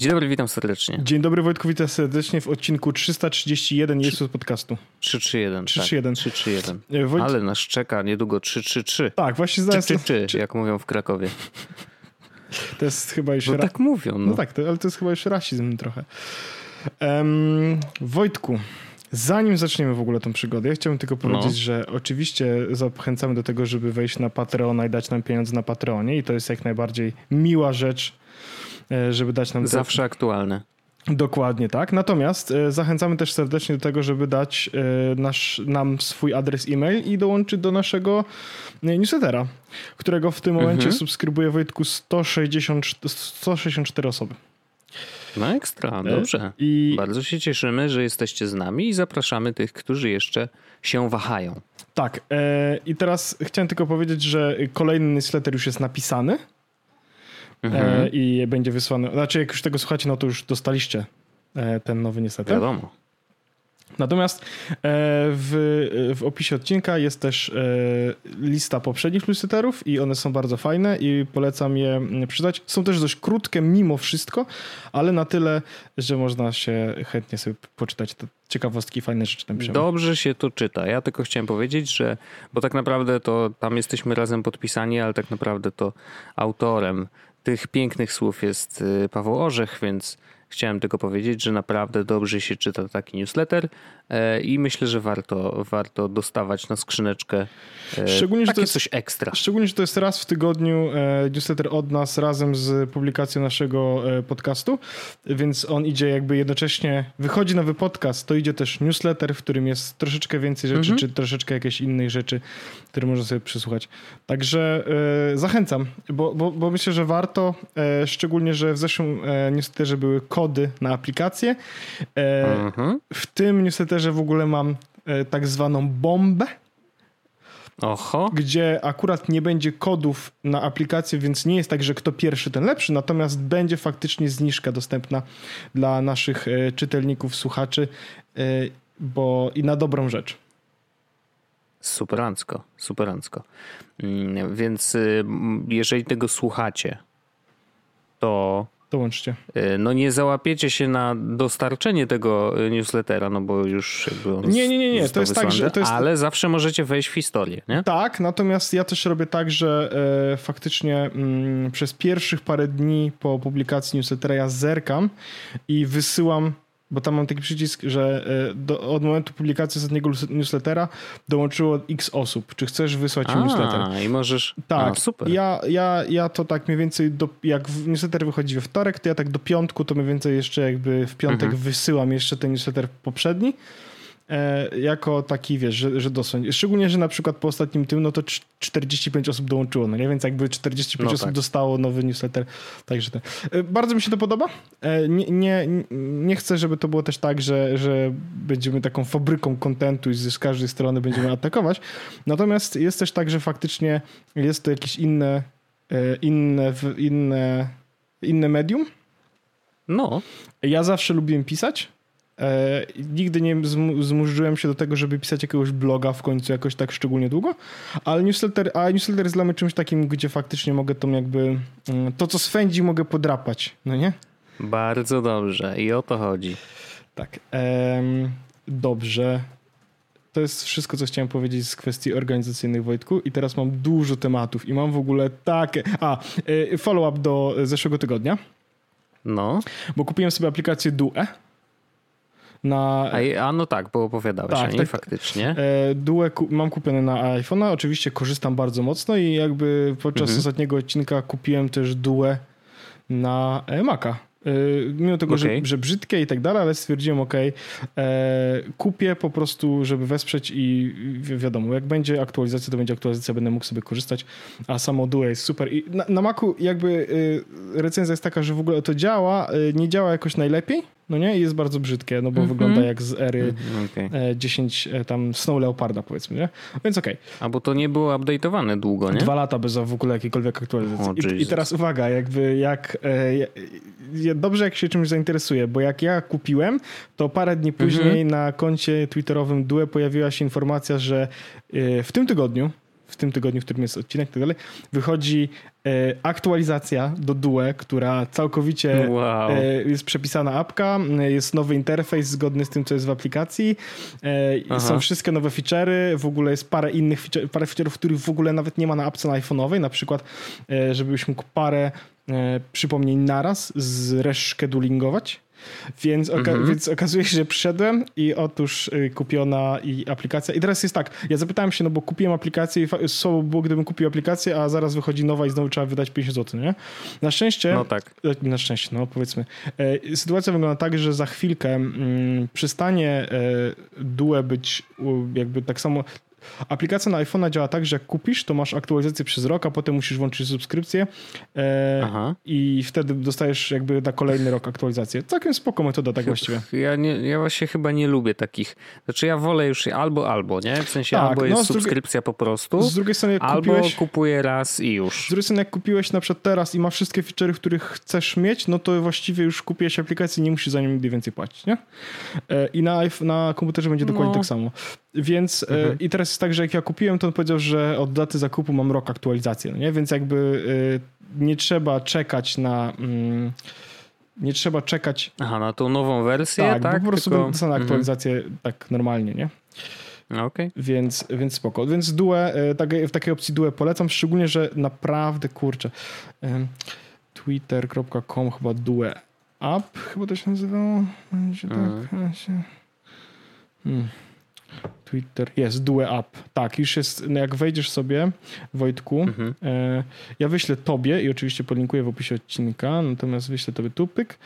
Dzień dobry, witam serdecznie. Dzień dobry Wojtku, witam serdecznie w odcinku 331 Jezus podcastu. 331. 331. Tak, 331. E, Wojt... Ale nas czeka niedługo 333. Tak, właśnie czy, czy, jak mówią w Krakowie. To jest chyba już... No ra- tak mówią. No. No tak, to, ale to jest chyba już rasizm trochę. Em, Wojtku, zanim zaczniemy w ogóle tą przygodę, ja chciałbym tylko powiedzieć, No. że oczywiście zachęcamy do tego, żeby wejść na Patreona i dać nam pieniądze na Patreonie i to jest jak najbardziej miła rzecz, żeby dać nam... te- Zawsze aktualne. Dokładnie tak. Natomiast e, zachęcamy też serdecznie do tego, żeby dać e, nasz, nam swój adres e-mail i dołączyć do naszego e, newslettera, którego w tym momencie Mhm. subskrybuje Wojtku 160, 164 osoby. No ekstra, dobrze. I Bardzo się cieszymy, że jesteście z nami i zapraszamy tych, którzy jeszcze się wahają. tak, e, i teraz chciałem tylko powiedzieć, że kolejny newsletter już jest napisany Mhm. e, i będzie wysłany. Znaczy, jak już tego słuchacie, no to już dostaliście e, ten nowy newsletter. Wiadomo. Natomiast e, w, w opisie odcinka jest też lista poprzednich newsletterów i one są bardzo fajne i polecam je mm, przydać. Są też dość krótkie mimo wszystko, ale na tyle, że można się chętnie sobie poczytać te ciekawostki, fajne rzeczy tam. Dobrze się to czyta. Ja tylko chciałem powiedzieć, że, bo tak naprawdę to tam jesteśmy razem podpisani, ale tak naprawdę to autorem tych pięknych słów jest y, Paweł Orzech, więc chciałem tylko powiedzieć, że naprawdę dobrze się czyta taki newsletter e, i myślę, że warto, warto dostawać na skrzyneczkę e, Szczególnie, że takie to jest- coś ekstra. Szczególnie, że to jest raz w tygodniu e, newsletter od nas razem z publikacją naszego podcastu, więc on idzie jakby jednocześnie, wychodzi nowy podcast, to idzie też newsletter, w którym jest troszeczkę więcej rzeczy, Mhm. czy troszeczkę jakichś innych rzeczy, które można sobie przysłuchać. Także zachęcam, bo, bo, bo myślę, że warto, szczególnie, że w zeszłym newsletterze były kody na aplikacje. Mhm. w tym newsletterze w ogóle mam e, tak zwaną bombę, Oho, gdzie akurat nie będzie kodów na aplikację, więc nie jest tak, że kto pierwszy, ten lepszy, natomiast będzie faktycznie zniżka dostępna dla naszych e, czytelników, słuchaczy, e, bo i na dobrą rzecz. superancko, superancko. Mm, Więc y, jeżeli tego słuchacie, to Dołączcie. Y, No nie załapiecie się na dostarczenie tego y, newslettera, no bo już jakby on Nie, nie, nie, nie, to jest tak, że to jest- Ale zawsze możecie wejść w historię, nie? Tak, natomiast ja też robię tak, że e, faktycznie mm, przez pierwszych parę dni po publikacji newslettera ja zerkam i wysyłam, bo tam mam taki przycisk, że e, do, od momentu publikacji ostatniego newslettera dołączyło x osób. Czy chcesz wysłać im newsletter? A, i możesz... Tak, A, super. Ja, ja, ja to tak mniej więcej, do, jak newsletter wychodzi we wtorek, to ja tak do piątku, to mniej więcej jeszcze jakby w piątek Mhm. wysyłam jeszcze ten newsletter poprzedni, jako taki, wiesz, że, że. Szczególnie, że na przykład po ostatnim tym, no to cz- 45 osób dołączyło, no nie? Więc jakby 45 No osób tak. dostało nowy newsletter, także ten. E, Bardzo mi się to podoba. E, Nie, nie, nie chcę, żeby to było też tak, że, że będziemy taką fabryką kontentu i z każdej strony będziemy atakować. Natomiast jest też tak, że faktycznie jest to jakieś inne, e, inne, inne, inne medium. No, Ja zawsze lubiłem pisać. E, nigdy nie zmu- zmurzyłem się do tego, żeby pisać jakiegoś bloga w końcu jakoś tak szczególnie długo, ale newsletter, a newsletter jest dla mnie czymś takim, gdzie faktycznie mogę tą jakby, mm, to co swędzi mogę podrapać, no nie? bardzo dobrze i o to chodzi. Tak. em, dobrze. To jest wszystko, co chciałem powiedzieć z kwestii organizacyjnych, Wojtku. I teraz mam dużo tematów i mam w ogóle takie... A, e, follow-up do zeszłego tygodnia, No, bo kupiłem sobie aplikację Due na... a, no tak, bo opowiadałeś Tak, o niej tak. faktycznie. E, Due ku- mam kupione na iPhone'a, oczywiście korzystam bardzo mocno i jakby podczas Mhm. ostatniego odcinka kupiłem też Due na e, Maca. E, Mimo tego, Okej. że, że brzydkie i tak dalej, ale stwierdziłem, ok, e, kupię po prostu, żeby wesprzeć i wi- wiadomo, jak będzie aktualizacja, to będzie aktualizacja, będę mógł sobie korzystać, a samo Due jest super. I na, na Macu jakby e, recenzja jest taka, że w ogóle to działa, e, nie działa jakoś najlepiej, no nie, i jest bardzo brzydkie, no bo Mhm. wygląda jak z ery Mhm, e, 10 e, tam Snow Leoparda powiedzmy, nie? Więc okej, A bo to nie było update'owane długo, nie? dwa lata bez w ogóle jakiejkolwiek aktualizacji. O, I, I teraz uwaga, jakby jak e, dobrze jak się czymś zainteresuje, bo jak ja kupiłem, to parę dni później Mhm. na koncie twitterowym Due pojawiła się informacja, że e, w tym tygodniu tym tygodniu, w którym jest odcinek i tak dalej, wychodzi e, aktualizacja do Due, która całkowicie Wow. e, jest przepisana apka, e, jest nowy interfejs zgodny z tym, co jest w aplikacji, e, są wszystkie nowe feature'y, w ogóle jest parę innych feature, parę feature'ów, których w ogóle nawet nie ma na apce na iPhone'owej, na przykład, e, żebyś mógł parę e, przypomnień naraz zreschedulingować. Więc, oka- Mhm. więc okazuje się, że przyszedłem i otóż y, kupiona i aplikacja. I teraz jest tak, ja zapytałem się, no bo kupiłem aplikację i słabo było, gdybym kupił aplikację, a zaraz wychodzi nowa i znowu trzeba wydać 50 zł, nie? Na szczęście, No tak. e, na szczęście, no powiedzmy. E, Sytuacja wygląda tak, że za chwilkę mm, przestanie e, Due być jakby tak samo. Aplikacja na iPhone'a działa tak, że jak kupisz, to masz aktualizację przez rok, a potem musisz włączyć subskrypcję e, i wtedy dostajesz jakby na kolejny rok aktualizację. Całkiem spoko metoda tak właściwie. Ja, nie, ja właśnie chyba nie lubię takich. Znaczy ja wolę już albo albo, nie? W sensie Tak, albo no, jest drugiej- subskrypcja po prostu, Z drugiej strony, jak albo kupiłeś... kupuję raz i już. Z drugiej strony, jak kupiłeś na przykład teraz i ma wszystkie feature'y, których chcesz mieć, no to właściwie już kupiłeś aplikację i nie musisz za nią nigdy więcej płacić, nie? E, I na, na komputerze będzie dokładnie No. tak samo. Więc e, Mhm. i teraz jest tak, że jak ja kupiłem, to on powiedział, że od daty zakupu mam rok aktualizacji, no nie? Więc jakby e, nie trzeba czekać na... Mm, nie trzeba czekać... Aha, na tą nową wersję, Tak, tak? bo po prostu Tylko- dostanę Mhm. aktualizację tak normalnie, nie? Okej. Więc, więc spoko. Więc Due, e, takie- w takiej opcji Due polecam, szczególnie, że naprawdę, kurczę, twitter.com chyba Due App, chyba to się nazywało. Będzie Mhm. tak. Hmm. Twitter, jest Due App. Tak, już jest, no jak wejdziesz sobie, Wojtku, Mhm. e, ja wyślę tobie i oczywiście podlinkuję w opisie odcinka, natomiast wyślę tobie tu pyk.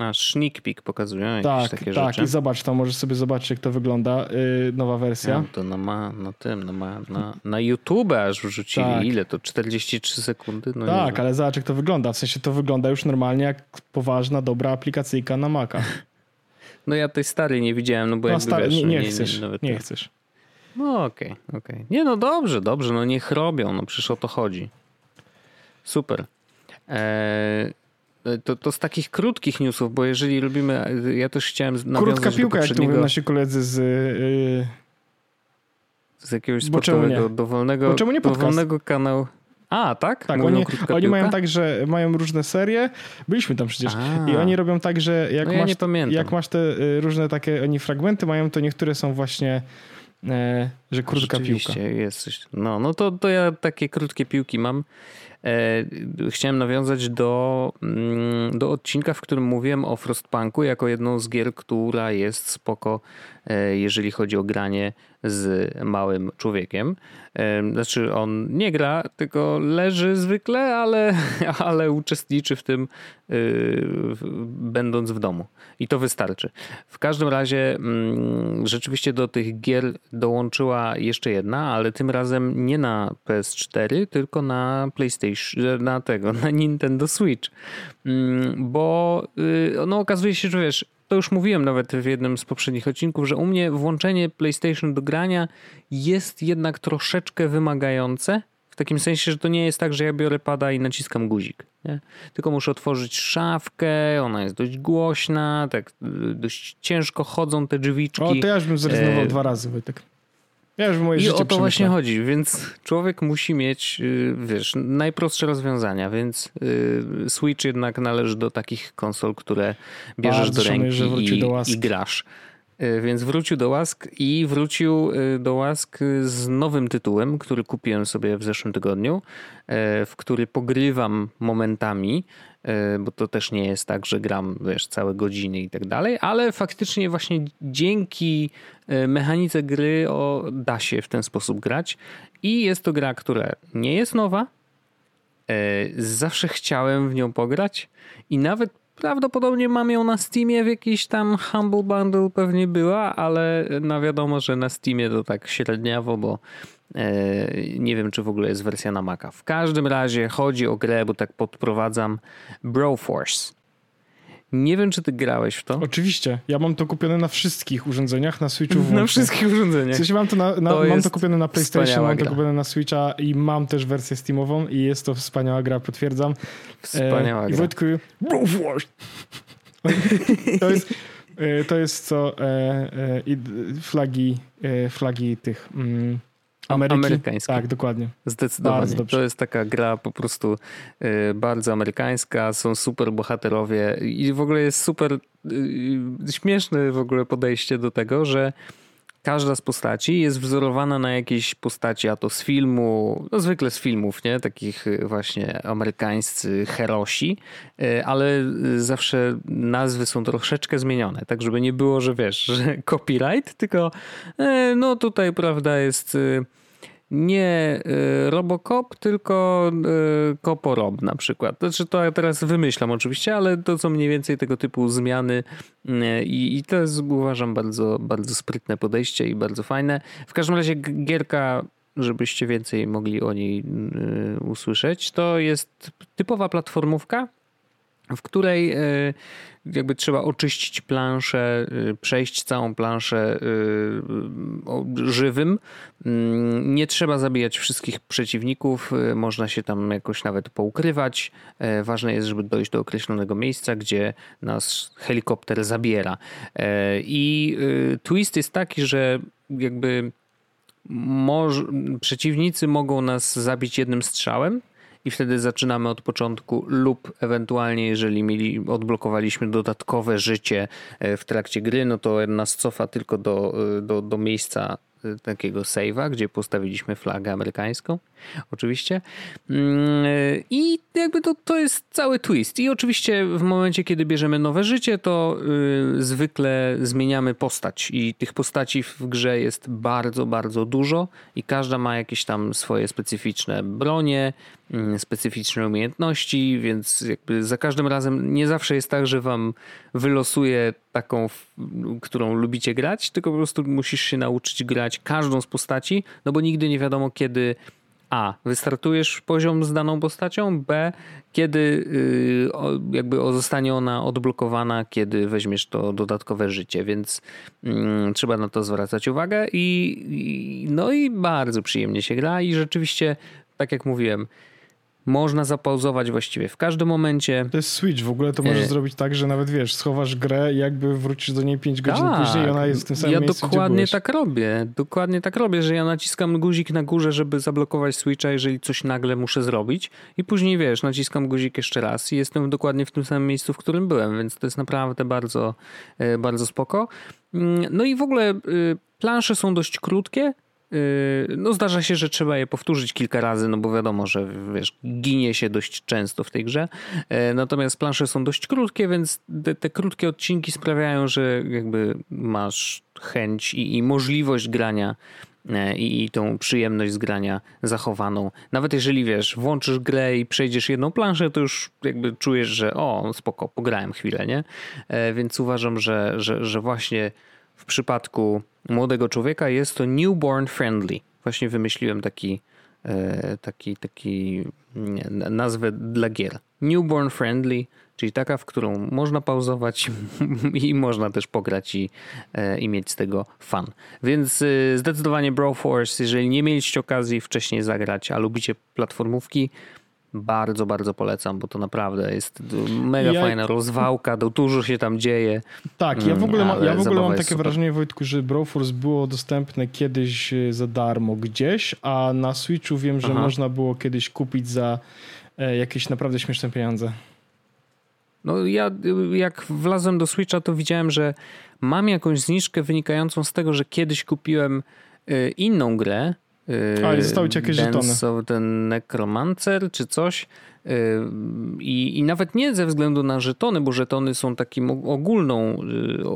A, sneak peek pokazują jakieś Tak, takie tak, rzeczy. i zobacz tam, możesz sobie zobaczyć, jak to wygląda, y, nowa wersja. Ja, to na, ma, na tym, na, ma, na, na YouTube aż wrzucili. Tak. Ile to? 43 sekundy? No Tak, ale zobacz jak to wygląda. W sensie to wygląda już normalnie jak poważna, dobra aplikacyjka na Maca. No ja tej starej nie widziałem, no bo No jakby stary, wiesz, nie, no nie chcesz, nawet nie tak. chcesz. No okej, okej. Nie no dobrze, dobrze, no niech robią, no przecież o to chodzi. Super. Eee, to, to z takich krótkich newsów, bo jeżeli robimy, ja też chciałem nawiązać Krótka piłka, jak to poprzedniego, mówią nasi koledzy z... y, z jakiegoś sportowego, nie? dowolnego, nie dowolnego kanału. A, tak? tak, Mówią oni, oni mają tak, że mają różne serie. Byliśmy tam przecież. A. I oni robią tak, że jak, No ja masz, jak masz te y, różne takie, oni fragmenty mają, to niektóre są właśnie, e, że krótka piłka. Jest coś. No, no to, to ja takie krótkie piłki mam. E, chciałem nawiązać do, mm, do odcinka, w którym mówiłem o Frostpunku jako jedną z gier, która jest spoko, e, jeżeli chodzi o granie z małym człowiekiem. Znaczy on nie gra, tylko leży zwykle, ale, ale uczestniczy w tym, y, będąc w domu. I to wystarczy. W każdym razie mm, rzeczywiście do tych gier dołączyła jeszcze jedna, ale tym razem nie na PS4, tylko na PlayStation, na tego, na Nintendo Switch. Mm, Bo y, no, okazuje się, że wiesz, to już mówiłem nawet w jednym z poprzednich odcinków, że u mnie włączenie PlayStation do grania jest jednak troszeczkę wymagające. W takim sensie, że to nie jest tak, że ja biorę pada i naciskam guzik. Nie? Tylko muszę otworzyć szafkę, ona jest dość głośna, tak y, dość ciężko chodzą te drzwiczki. O, to ja już bym zrezygnował E, dwa razy, Wojtek. Ja już w moje I o to właśnie chodzi, więc człowiek musi mieć, y, wiesz, najprostsze rozwiązania, więc y, Switch jednak należy do takich konsol, które bierzesz Bardzo do szanuję, ręki wrócił i, do i grasz. Y, Więc wrócił do łask i wrócił y, do łask z nowym tytułem, który kupiłem sobie w zeszłym tygodniu, y, w który pogrywam momentami, bo to też nie jest tak, że gram wiesz, całe godziny i tak dalej, ale faktycznie właśnie dzięki mechanice gry o, da się w ten sposób grać. I jest to gra, która nie jest nowa, zawsze chciałem w nią pograć i nawet prawdopodobnie mam ją na Steamie w jakiejś tam Humble Bundle pewnie była, ale no wiadomo, że na Steamie to tak średniawo, bo e, nie wiem, czy w ogóle jest wersja na Maca. W każdym razie chodzi o grę, bo tak podprowadzam Broforce. Nie wiem, czy ty grałeś w to? Oczywiście. Ja mam to kupione na wszystkich urządzeniach, na Switchu Na włącznie. wszystkich W urządzeniach. sensie mam to, na, na, To mam to kupione na PlayStation, mam to kupione na Switcha i mam też wersję Steamową i jest to wspaniała gra, potwierdzam. Wspaniała E, I gra. Wojtku, Broforce! To jest E, to jest co e, e, flagi, flagi tych mm, Ameryki. Amerykańskie. Tak, dokładnie. Zdecydowanie. To jest taka gra po prostu bardzo amerykańska, są super bohaterowie i w ogóle jest super śmieszne w ogóle podejście do tego, że każda z postaci jest wzorowana na jakiejś postaci, a to z filmu, no zwykle z filmów, nie? Takich y, właśnie amerykańscy herosi, y, ale zawsze nazwy są troszeczkę zmienione, tak żeby nie było, że wiesz, że copyright, tylko no tutaj prawda jest y, nie y, Robocop, tylko y, Koporob na przykład. Znaczy to ja teraz wymyślam oczywiście, ale to są mniej więcej tego typu zmiany y, i, i to jest uważam bardzo, bardzo sprytne podejście i bardzo fajne. W każdym razie gierka żebyście więcej mogli o niej usłyszeć. To jest typowa platformówka, w której jakby trzeba oczyścić planszę, y, przejść całą planszę y, żywym. Mm, nie trzeba zabijać wszystkich przeciwników, można się tam jakoś nawet poukrywać. E, ważne jest, żeby dojść do określonego miejsca, gdzie nas helikopter zabiera. E, I twist jest taki, że jakby przeciwnicy mogą nas zabić jednym strzałem, i wtedy zaczynamy od początku lub ewentualnie jeżeli mieli, odblokowaliśmy dodatkowe życie e, w trakcie gry, no to nas cofa tylko do, e, do, do miejsca Y, takiego save'a, gdzie postawiliśmy flagę amerykańską, oczywiście. Mm, I jakby to, to jest cały twist. I oczywiście w momencie, kiedy bierzemy nowe życie, to zwykle zmieniamy postać. I tych postaci w grze jest bardzo, bardzo dużo i każda ma jakieś tam swoje specyficzne bronie, specyficzne umiejętności, więc jakby za każdym razem nie zawsze jest tak, że wam wylosuje taką, którą lubicie grać, tylko po prostu musisz się nauczyć grać każdą z postaci, no bo nigdy nie wiadomo kiedy a. Wystartujesz poziom z daną postacią, B. Kiedy y, jakby zostanie ona odblokowana, kiedy weźmiesz to dodatkowe życie, więc mm, trzeba na to zwracać uwagę i, no i bardzo przyjemnie się gra i rzeczywiście, tak jak mówiłem, można zapauzować właściwie w każdym momencie. To jest Switch, w ogóle to możesz e... zrobić tak, że nawet wiesz, schowasz grę i jakby wrócisz do niej 5 godzin tak. później i ona jest w tym samym ja miejscu, dokładnie tak robię. Dokładnie tak robię, że ja naciskam guzik na górze, żeby zablokować Switcha, jeżeli coś nagle muszę zrobić i później wiesz, naciskam guzik jeszcze raz i jestem dokładnie w tym samym miejscu, w którym byłem, więc to jest naprawdę bardzo, e, bardzo spoko. Mm, no i w ogóle y, plansze są dość krótkie, no zdarza się, że trzeba je powtórzyć kilka razy, no bo wiadomo, że wiesz, ginie się dość często w tej grze. Yy, natomiast plansze są dość krótkie, więc te, te krótkie odcinki sprawiają, że jakby masz chęć i, i możliwość grania yy, i, i tą przyjemność z grania zachowaną. Nawet jeżeli wiesz, włączysz grę i przejdziesz jedną planszę, to już jakby czujesz, że o, spoko, pograłem chwilę, nie? Więc uważam, że, że, że właśnie w przypadku młodego człowieka jest to newborn friendly. Właśnie wymyśliłem taki, e, taki, taki nazwę dla gier. Newborn friendly, czyli taka, w którą można pauzować i można też pograć i, e, i mieć z tego fan. Więc e, zdecydowanie Broforce, jeżeli nie mieliście okazji wcześniej zagrać, a lubicie platformówki, bardzo, bardzo polecam, bo to naprawdę jest mega ja... fajna rozwałka, dużo się tam dzieje. Tak, ja w ogóle, ma, ja w ogóle mam takie super. wrażenie, Wojtku, że Broforce było dostępne kiedyś e, za darmo gdzieś, a na Switchu wiem, że Aha. można było kiedyś kupić za e, jakieś naprawdę śmieszne pieniądze. No ja jak wlazłem do Switcha, to widziałem, że mam jakąś zniżkę wynikającą z tego, że kiedyś kupiłem e, inną grę, ale zostały ci jakieś Dance żetony. of the Necromancer czy coś. I, I nawet nie ze względu na żetony, bo żetony są takim ogólną, y,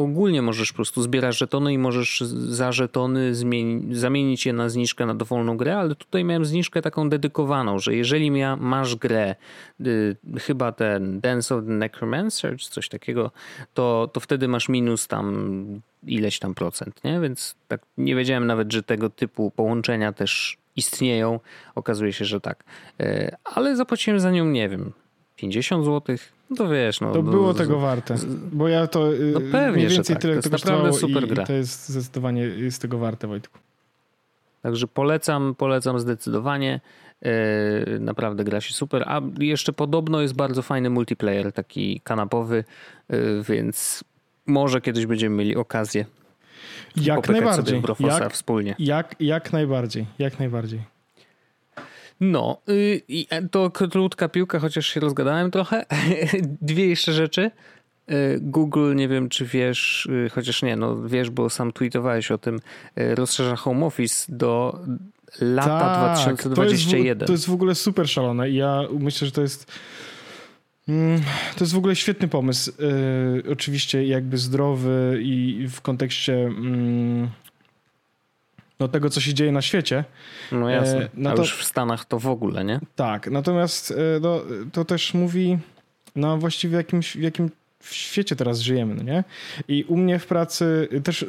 ogólnie możesz po prostu zbierać żetony i możesz za żetony zmieni, zamienić je na zniżkę na dowolną grę, ale tutaj miałem zniżkę taką dedykowaną, że jeżeli mia, masz grę, y, chyba ten Dance of the Necromancer czy coś takiego, to, to wtedy masz minus tam ileś tam procent, nie? Więc tak nie wiedziałem nawet, że tego typu połączenia też istnieją. Okazuje się, że tak. E, ale zapłaciłem za nią, nie wiem, 50 zł. No to wiesz, no. To było tego warte. Bo ja to. Y, no pewnie, mniej więcej tak. tyle to jest naprawdę super gra. I to jest zdecydowanie jest tego warte, Wojtku. Także polecam, polecam zdecydowanie. E, naprawdę gra się super. A jeszcze podobno jest bardzo fajny multiplayer, taki kanapowy, e, więc może kiedyś będziemy mieli okazję jak najbardziej. Jak, wspólnie. Jak, jak najbardziej, jak najbardziej. No, y, e, to krótka piłka, chociaż się rozgadałem trochę. Dwie jeszcze rzeczy. Y, Google, nie wiem czy wiesz, y, chociaż nie, no wiesz, bo sam tweetowałeś o tym, rozszerza Home Office do lata tak, 2021. To jest, w, to jest w ogóle super szalone i ja myślę, że to jest to jest w ogóle świetny pomysł. oczywiście jakby zdrowy i w kontekście mm, no, tego, co się dzieje na świecie. No jasne, no to, już w Stanach to w ogóle, nie? Tak, natomiast no, to też mówi no właściwie jakimś, w jakim w świecie teraz żyjemy, no nie? I u mnie w pracy też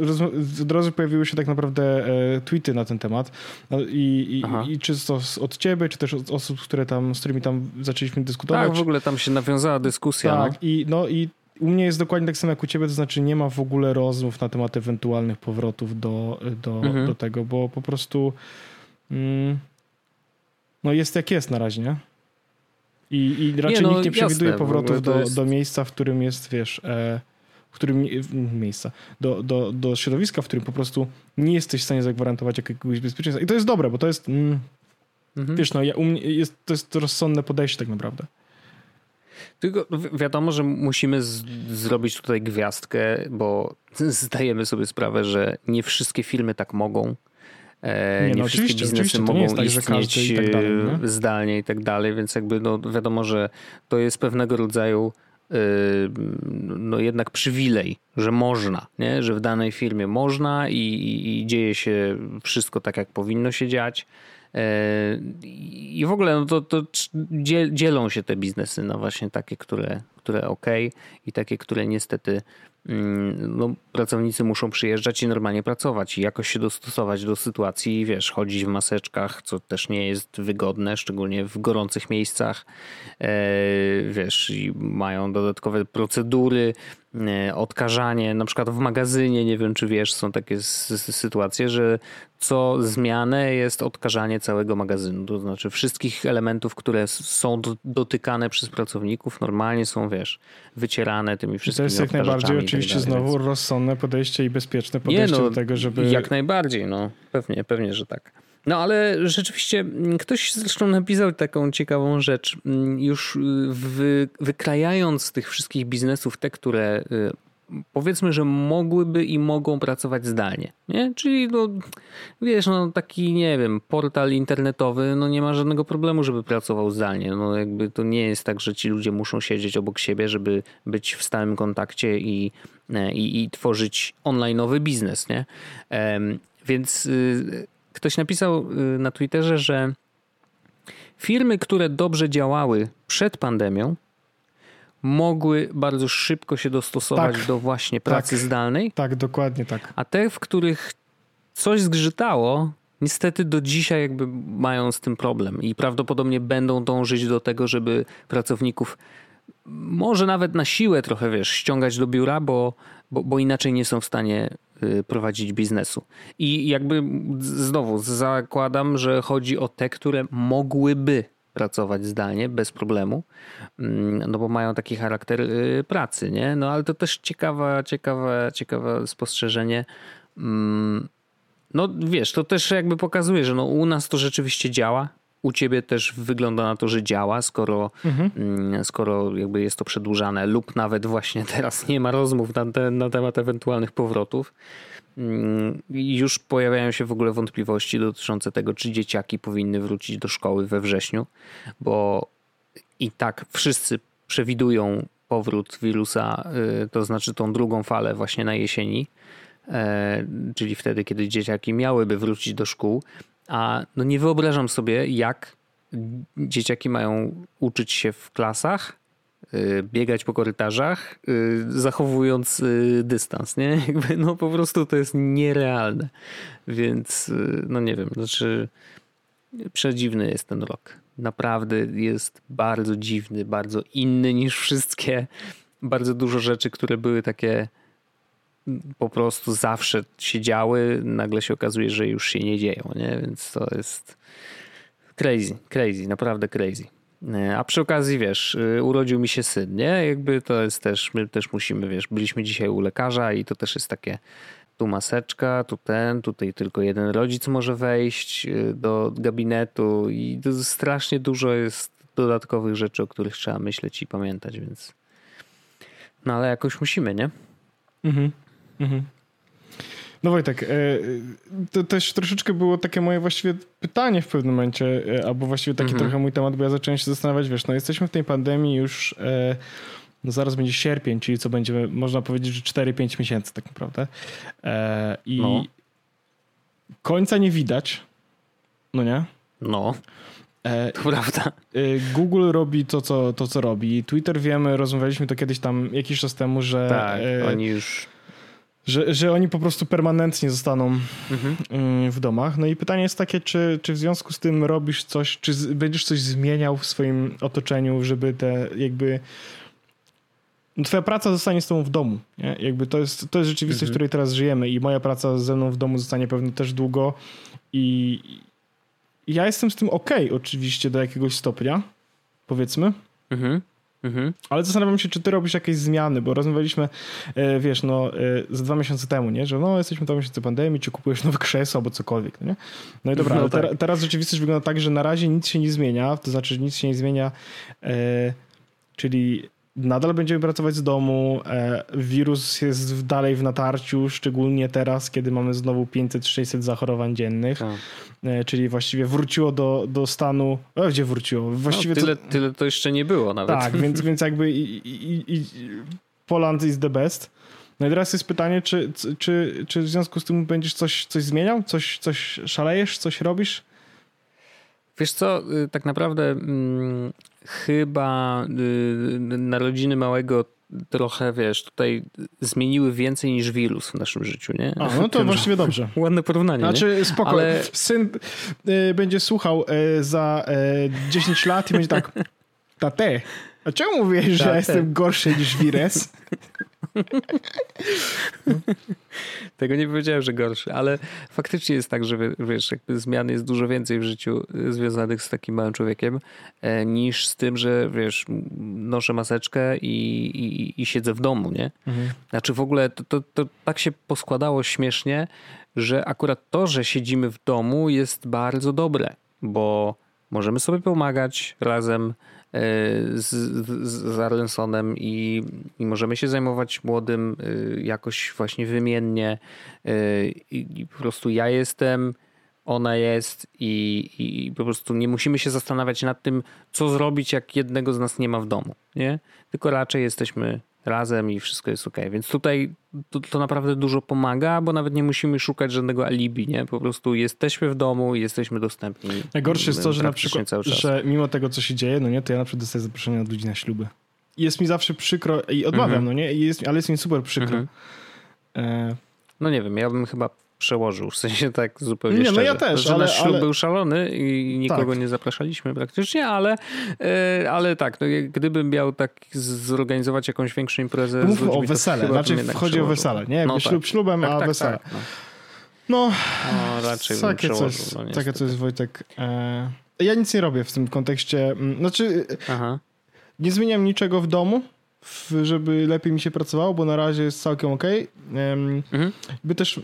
od razu pojawiły się tak naprawdę e, tweety na ten temat. No, i, i, I, czy to od ciebie, czy też od osób, które tam, z którymi tam zaczęliśmy dyskutować. Tak, w ogóle tam się nawiązała dyskusja. Tak, no. i, no, i u mnie jest dokładnie tak samo jak u ciebie, to znaczy nie ma w ogóle rozmów na temat ewentualnych powrotów do, do, mhm. do tego, bo po prostu mm, no jest jak jest na razie, nie? I, i raczej nie, no, nikt nie przewiduje jasne, powrotów do, jest... do miejsca, w którym jest, wiesz, e, w którym miejsca, do, do, do środowiska, w którym po prostu nie jesteś w stanie zagwarantować jakiegoś bezpieczeństwa. I to jest dobre, bo to jest, mm, mhm. wiesz, no ja, u mnie jest, to jest rozsądne podejście tak naprawdę. Tylko wiadomo, że musimy z- zrobić tutaj gwiazdkę, bo zdajemy sobie sprawę, że nie wszystkie firmy tak mogą. E, nie, nie no wszystkie biznesy mogą tak, istnieć i tak dalej, e, zdalnie i tak dalej, więc jakby no wiadomo, że to jest pewnego rodzaju e, no jednak przywilej, że można, nie? że w danej firmie można i, i, i dzieje się wszystko tak, jak powinno się dziać. I w ogóle no to, to dzielą się te biznesy na właśnie takie, które, które ok i takie, które niestety no, pracownicy muszą przyjeżdżać i normalnie pracować i jakoś się dostosować do sytuacji, wiesz, chodzić w maseczkach, co też nie jest wygodne, szczególnie w gorących miejscach, e, wiesz, i mają dodatkowe procedury, e, odkażanie, na przykład w magazynie, nie wiem czy wiesz, są takie sytuacje, że co zmianę jest odkażanie całego magazynu, to znaczy wszystkich elementów, które są dotykane przez pracowników, normalnie są, wiesz, wycierane tymi wszystkimi To jest jak najbardziej oczywiście tak dalej, znowu więc... rozsądne podejście i bezpieczne podejście nie, no, do tego, żeby... Jak najbardziej, no pewnie, pewnie, że tak. No ale rzeczywiście mm, ktoś zresztą napisał taką ciekawą rzecz. Mm, już wy, wykrajając tych wszystkich biznesów te, które y, powiedzmy, że mogłyby i mogą pracować zdalnie, nie? Czyli no, wiesz, no taki, nie wiem, portal internetowy, no nie ma żadnego problemu, żeby pracował zdalnie, no jakby to nie jest tak, że ci ludzie muszą siedzieć obok siebie, żeby być w stałym kontakcie i, e, i, i tworzyć online'owy biznes, nie? Więc y, ktoś napisał y, na Twitterze, że firmy, które dobrze działały przed pandemią, mogły bardzo szybko się dostosować tak, do właśnie pracy tak, zdalnej. Tak, dokładnie tak. A te, w których coś zgrzytało, niestety do dzisiaj jakby mają z tym problem i prawdopodobnie będą dążyć do tego, żeby pracowników może nawet na siłę trochę, wiesz, ściągać do biura, bo, bo, bo inaczej nie są w stanie y, prowadzić biznesu. I jakby znowu zakładam, że chodzi o te, które mogłyby pracować zdalnie bez problemu, mm, no bo mają taki charakter y, pracy, nie? No ale to też ciekawe, ciekawe, ciekawe spostrzeżenie. Mm, no wiesz, to też jakby pokazuje, że no u nas to rzeczywiście działa. U ciebie też wygląda na to, że działa, skoro, mhm. Mm, skoro jakby jest to przedłużane lub nawet właśnie teraz nie ma rozmów na, te, na temat ewentualnych powrotów. Mm, już pojawiają się w ogóle wątpliwości dotyczące tego, czy dzieciaki powinny wrócić do szkoły we wrześniu, bo i tak wszyscy przewidują powrót wirusa, y, to znaczy tą drugą falę właśnie na jesieni, e, czyli wtedy, kiedy dzieciaki miałyby wrócić do szkół, a no nie wyobrażam sobie, jak dzieciaki mają uczyć się w klasach, biegać po korytarzach, y, zachowując y, dystans, nie? Jakby, no po prostu to jest nierealne. Więc, no nie wiem, znaczy przedziwny jest ten rok. Naprawdę jest bardzo dziwny, bardzo inny niż wszystkie, bardzo dużo rzeczy, które były takie po prostu zawsze się działy, nagle się okazuje, że już się nie dzieją, nie? Więc to jest crazy, crazy, naprawdę crazy. E, a przy okazji, wiesz, e, urodził mi się syn, nie? Jakby to jest też, my też musimy, wiesz, byliśmy dzisiaj u lekarza i to też jest takie tu maseczka, tu ten, tutaj tylko jeden rodzic może wejść e, do gabinetu i strasznie dużo jest dodatkowych rzeczy, o których trzeba myśleć i pamiętać, więc no ale jakoś musimy, nie? Mhm. Mhm. No Wojtek, e, to też troszeczkę było takie moje właściwie pytanie w pewnym momencie, e, albo właściwie taki mhm. trochę mój temat, bo ja zacząłem się zastanawiać, wiesz, no jesteśmy w tej pandemii już, e, no zaraz będzie sierpień, czyli co będzie, można powiedzieć, że 4-5 miesięcy tak naprawdę. I no. końca nie widać, no nie? No. To prawda. Google robi to co, to, co robi. Twitter wiemy, rozmawialiśmy to kiedyś tam jakiś czas temu, że. Tak, oni już że, że oni po prostu permanentnie zostaną mhm. Y, w domach. No i pytanie jest takie, czy, czy w związku z tym robisz coś, czy z, będziesz coś zmieniał w swoim otoczeniu, żeby te jakby no twoja praca zostanie z tobą w domu. Nie? Jakby to jest, to jest rzeczywistość, mhm. w której teraz żyjemy i moja praca ze mną w domu zostanie pewnie też długo i ja jestem z tym ok, oczywiście do jakiegoś stopnia, powiedzmy. Mhm. Mhm. Ale zastanawiam się, czy ty robisz jakieś zmiany, bo rozmawialiśmy, e, wiesz, no, e, za dwa miesiące temu, nie? że no, jesteśmy dwa miesiące pandemii, czy kupujesz nowe krzesło albo cokolwiek. No, nie? no i dobra, no tak. teraz rzeczywistość wygląda tak, że na razie nic się nie zmienia, to znaczy, że nic się nie zmienia, e, czyli nadal będziemy pracować z domu. E, wirus jest dalej w natarciu, szczególnie teraz, kiedy mamy znowu 500-600 zachorowań dziennych. Tak. E, czyli właściwie wróciło do, do stanu. E, gdzie wróciło? Właściwie no, tyle, to, tyle to jeszcze nie było nawet. Tak, więc, więc jakby i, i, i Poland is the best. No i teraz jest pytanie, czy, czy, czy w związku z tym będziesz coś, coś zmieniał? Coś, coś szalejesz? Coś robisz? Wiesz co, y, tak naprawdę hmm, chyba y, narodziny małego trochę, wiesz, tutaj zmieniły więcej niż wirus w naszym życiu, nie? A, no to właściwie dobrze. Ładne porównanie, Znaczy, nie? spoko. Ale... Syn y, będzie słuchał y, za y, 10 lat i będzie tak, tate, a czemu mówisz, że ja jestem gorszy niż wirus? Tego nie powiedziałem, że gorszy, ale faktycznie jest tak, że wiesz, jakby zmian jest dużo więcej w życiu y, związanych z takim małym człowiekiem e, niż z tym, że wiesz, noszę maseczkę i, i, i siedzę w domu, nie? Mhm. Znaczy w ogóle to, to, to tak się poskładało śmiesznie, że akurat to, że siedzimy w domu jest bardzo dobre, bo możemy sobie pomagać razem, z, z Arlensonem i, i możemy się zajmować młodym y, jakoś właśnie wymiennie y, i, i po prostu ja jestem, ona jest i, i po prostu nie musimy się zastanawiać nad tym, co zrobić, jak jednego z nas nie ma w domu, nie? Tylko raczej jesteśmy razem i wszystko jest ok. Więc tutaj to, to, naprawdę dużo pomaga, bo nawet nie musimy szukać żadnego alibi, nie? Po prostu jesteśmy w domu i jesteśmy dostępni. Najgorsze jest to, że na przykład, że mimo tego, co się dzieje, no nie, to ja na przykład dostaję zaproszenia od ludzi na śluby. Jest mi zawsze przykro i odmawiam, mhm. no nie, jest, ale jest mi super przykro. Mhm. E... No nie wiem, ja bym chyba przełożył, w sensie tak zupełnie Nie, szczerze. no ja też, że ale, nasz ślub ale... był szalony i nikogo tak. nie zapraszaliśmy praktycznie, ale, e, ale tak, no, gdybym miał tak zorganizować jakąś większą imprezę Mów o wesele, znaczy chodzi o wesele, nie? Jakby no ślub tak. ślubem, tak, a tak, wesele. Tak, no. No, no, raczej takie coś, no, takie coś Wojtek. E, ja nic nie robię w tym kontekście. Mm, znaczy, Aha. nie zmieniam niczego w domu, żeby lepiej mi się pracowało, bo na razie jest całkiem ok. Mhm. By też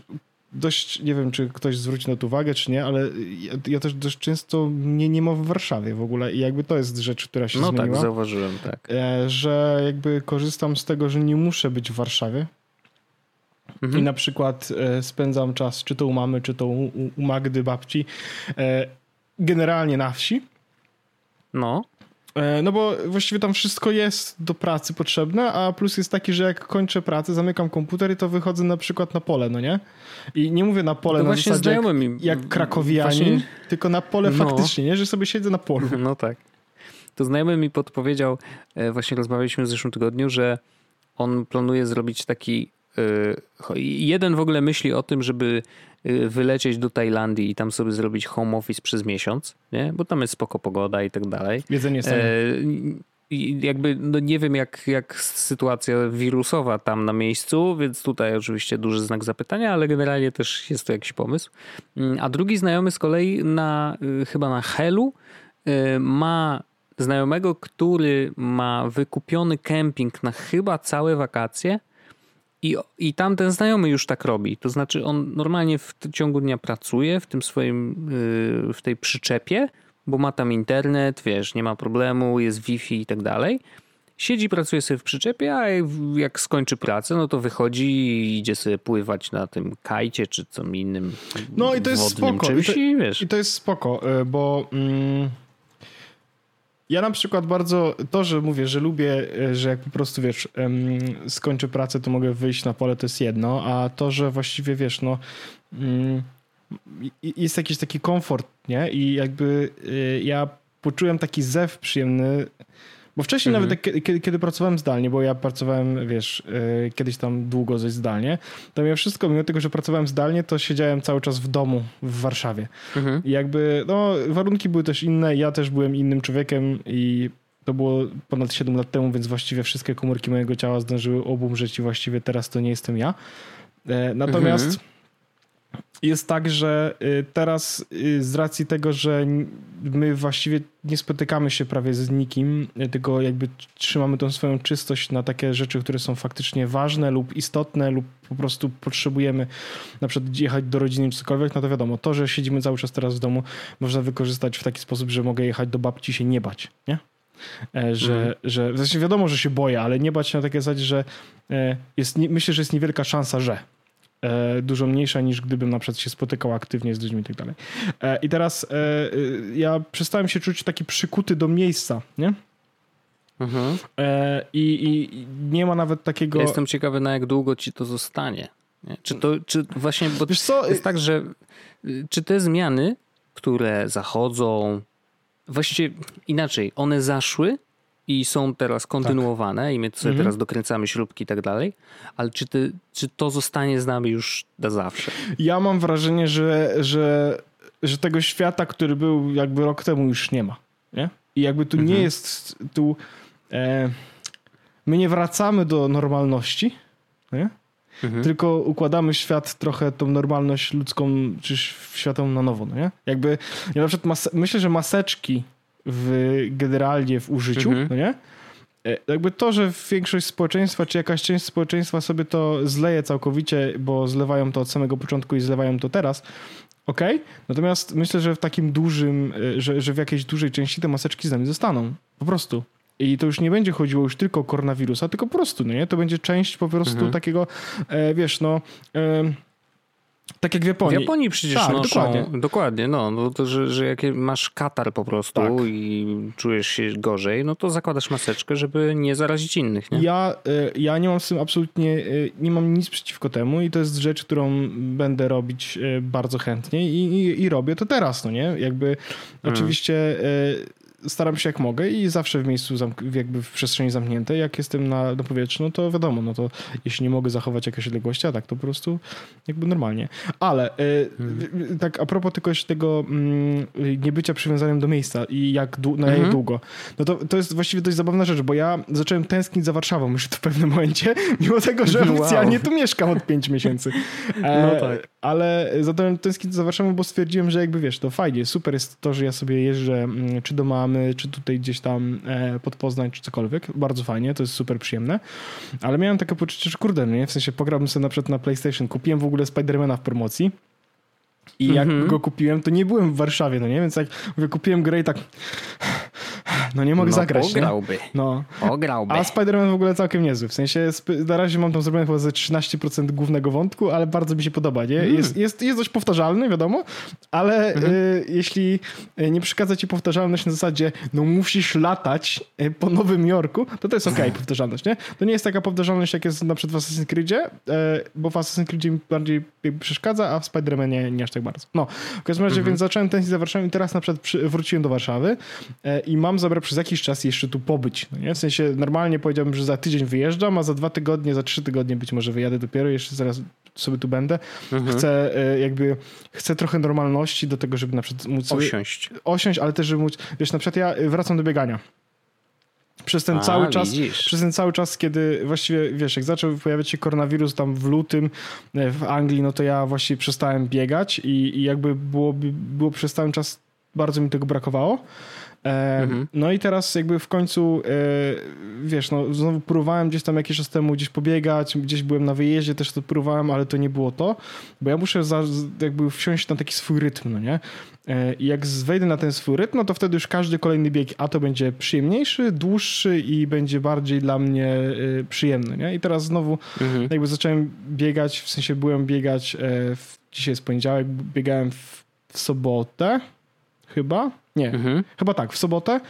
dość, nie wiem, czy ktoś zwróci na to uwagę, czy nie, ale ja, ja, też dość często nie, nie ma w Warszawie w ogóle i jakby to jest rzecz, która się no zmieniła. No tak, zauważyłem, tak. E, że jakby korzystam z tego, że nie muszę być w Warszawie. Mhm. I na przykład e, spędzam czas, czy to u mamy, czy to u, u Magdy, babci, e, generalnie na wsi. No. E, no bo właściwie tam wszystko jest do pracy potrzebne, a plus jest taki, że jak kończę pracę, zamykam komputer i to wychodzę na przykład na pole, no nie? I nie mówię na pole no na zasadzie jak, jak krakowianin, właśnie... tylko na pole no. faktycznie, nie? Że sobie siedzę na polu. No tak. To znajomy mi podpowiedział, e, właśnie rozmawialiśmy w zeszłym tygodniu, że on planuje zrobić taki jeden w ogóle myśli o tym, żeby Y, wylecieć do Tajlandii i tam sobie zrobić home office przez miesiąc, nie? bo tam jest spoko pogoda i tak dalej. Jedzenie jest e, i jakby no nie wiem jak, jak sytuacja wirusowa tam na miejscu, więc tutaj oczywiście duży znak zapytania, ale generalnie też jest to jakiś pomysł. A drugi znajomy z kolei na y, chyba na Helu y, ma znajomego, który ma wykupiony kemping na chyba całe wakacje i, i tamten znajomy już tak robi. To znaczy on normalnie w ciągu dnia pracuje w tym swoim, yy, w tej przyczepie, bo ma tam internet, wiesz, nie ma problemu, jest Wi-Fi i tak dalej. Siedzi, pracuje sobie w przyczepie, a jak skończy pracę, no to wychodzi i idzie sobie pływać na tym kajcie czy co innym. No i to jest spoko. I, to, i, wiesz. I to jest spoko, y, bo. Mm ja na przykład bardzo, to, że mówię, że lubię, e, że jak po prostu, wiesz, skończę pracę, to mogę wyjść na pole, to jest jedno, a to, że właściwie, wiesz, no mm, jest jakiś taki komfort, nie? I jakby e, ja poczułem taki zew przyjemny bo wcześniej mhm. nawet kiedy, kiedy, pracowałem zdalnie, bo ja pracowałem, wiesz, yy, kiedyś tam długo coś zdalnie, to ja wszystko, mimo tego, że pracowałem zdalnie, to siedziałem cały czas w domu w Warszawie. Mhm. I jakby, no, warunki były też inne, ja też byłem innym człowiekiem i to było ponad 7 lat temu, więc właściwie wszystkie komórki mojego ciała zdążyły obumrzeć i właściwie teraz to nie jestem ja. E, natomiast mhm jest tak, że y, teraz y, z racji tego, że my właściwie nie spotykamy się prawie z nikim, y, tylko jakby trzymamy tą swoją czystość na takie rzeczy, które są faktycznie ważne lub istotne lub po prostu potrzebujemy na przykład jechać do rodziny czy cokolwiek, no to wiadomo, to, że siedzimy cały czas teraz w domu można wykorzystać w taki sposób, że mogę jechać do babci się nie bać, nie? E, że, mm. że w sensie wiadomo, że się boję, ale nie bać się na takie zasadzie, że e, jest, myślę, że jest niewielka szansa, że dużo mniejsza niż gdybym na przykład się spotykał aktywnie z ludźmi i tak dalej. E, I teraz e, ja przestałem się czuć taki przykuty do miejsca, nie? Mhm. I, I, nie ma nawet takiego. Ja jestem ciekawy, na jak długo ci to zostanie. Nie? Czy to, czy właśnie, bo Wiesz co? jest tak, że czy te zmiany, które zachodzą, właściwie inaczej, one zaszły i są teraz kontynuowane tak. i my sobie mhm. teraz dokręcamy śrubki i tak dalej, ale czy, ty, czy to zostanie z nami już na zawsze? Ja mam wrażenie, że, że, że tego świata, który był jakby rok temu już nie ma. Nie? I jakby tu mhm. nie jest tu e, my nie wracamy do normalności, nie? Mhm. tylko układamy świat trochę tą normalność ludzką czy światową na nowo, no nie? Jakby ja na przykład myślę, że maseczki w, generalnie w użyciu, mhm. no nie? E, jakby to, że większość społeczeństwa, czy jakaś część społeczeństwa sobie to zleje całkowicie, bo zlewają to od samego początku i zlewają to teraz, ok. Natomiast myślę, że w takim dużym, e, że, że w jakiejś dużej części te maseczki z nami zostaną. Po prostu. I to już nie będzie chodziło już tylko o koronawirusa, tylko po prostu, no nie? To będzie część po prostu mhm. takiego, e, wiesz, no... E, tak jak w Japonii. W Japonii przecież tak, noszą, dokładnie. dokładnie, no, no to, że, że jak masz katar po prostu tak. i czujesz się gorzej, no to zakładasz maseczkę, żeby nie zarazić innych, nie? Ja, e, ja nie mam z tym absolutnie, e, nie mam nic przeciwko temu i to jest rzecz, którą będę robić e, bardzo chętnie i, i, i robię to teraz, no nie? Jakby hmm. oczywiście staram się jak mogę i zawsze w miejscu, jakby w przestrzeni zamkniętej. Jak jestem na, na powietrzu, no to wiadomo, no to jeśli nie mogę zachować jakiejś odległości, a tak to po prostu jakby normalnie. Ale hmm. tak a propos tylko jeszcze tego mm, niebycia przywiązanym do miejsca i jak, na jak mhm. długo, no to, to jest właściwie dość zabawna rzecz, bo ja zacząłem tęsknić za Warszawą już w pewnym momencie, mimo tego, że oficjalnie wow. tu mieszkam od pięć miesięcy. E, no tak. Ale zacząłem tęsknić za Warszawą, bo stwierdziłem, że jakby wiesz, to fajnie, super jest to, że ja sobie jeżdżę mm, czy do mamy, czy tutaj gdzieś tam e, pod Poznań, czy cokolwiek. Bardzo fajnie, to jest super przyjemne. Ale miałem takie poczucie, że kurde, nie? W sensie pograłbym sobie na przykład na PlayStation. Kupiłem w ogóle Spidermana w promocji. I jak mm -hmm. go kupiłem, to nie byłem w Warszawie, no nie? Więc jak mówię, kupiłem grę i tak no nie mogę no, zagrać. Pograłby. Nie? No. Pograłby. A Spider-Man w ogóle całkiem niezły. W sensie na razie mam tam zrobione chyba ze 13% głównego wątku, ale bardzo mi się podoba, nie? Mm. Jest, jest, jest dość powtarzalny, wiadomo, ale mm -hmm. y, jeśli y, nie przeszkadza ci powtarzalność na zasadzie, no musisz latać y, po Nowym Jorku, to to jest okej okay, powtarzalność, nie? To nie jest taka powtarzalność, jak jest na przykład w Assassin's Creedzie, y, bo w Assassin's Creedzie mi bardziej przeszkadza, a w Spider-Manie nie aż tak bardzo. No, w każdym razie, mm -hmm. więc zacząłem tęsknić za Warszawą i teraz na przykład przy, wróciłem do Warszawy y, i mam zabrać przez jakiś czas jeszcze tu pobyć. No nie? W sensie normalnie powiedziałbym, że za tydzień wyjeżdżam, a za dwa tygodnie, za trzy tygodnie być może wyjadę dopiero, jeszcze zaraz sobie tu będę. Mhm. Chcę e, jakby, chcę trochę normalności do tego, żeby na przykład móc... Osiąść. Osiąść, ale też, żeby móc... Wiesz, na przykład ja wracam do biegania przez ten A, cały czas, przez ten cały czas, kiedy właściwie, wiesz, jak zaczął pojawiać się koronawirus tam w lutym e, w Anglii, no to ja właściwie przestałem biegać i, i jakby było, było przez cały czas bardzo mi tego brakowało. E, mhm. No i teraz jakby w końcu, e, wiesz, no znowu próbowałem gdzieś tam jakiś czas temu gdzieś pobiegać, gdzieś byłem na wyjeździe, też to próbowałem, ale to nie było to, bo ja muszę za, jakby wsiąść na taki swój rytm, no nie? E, I jak wejdę na ten swój rytm, no to wtedy już każdy kolejny bieg, a to będzie przyjemniejszy, dłuższy i będzie bardziej dla mnie przyjemny, nie? I teraz znowu mhm. jakby zacząłem biegać, w sensie byłem biegać, w, dzisiaj jest poniedziałek, biegałem w, w sobotę, chyba, nie, mhm. chyba tak, w sobotę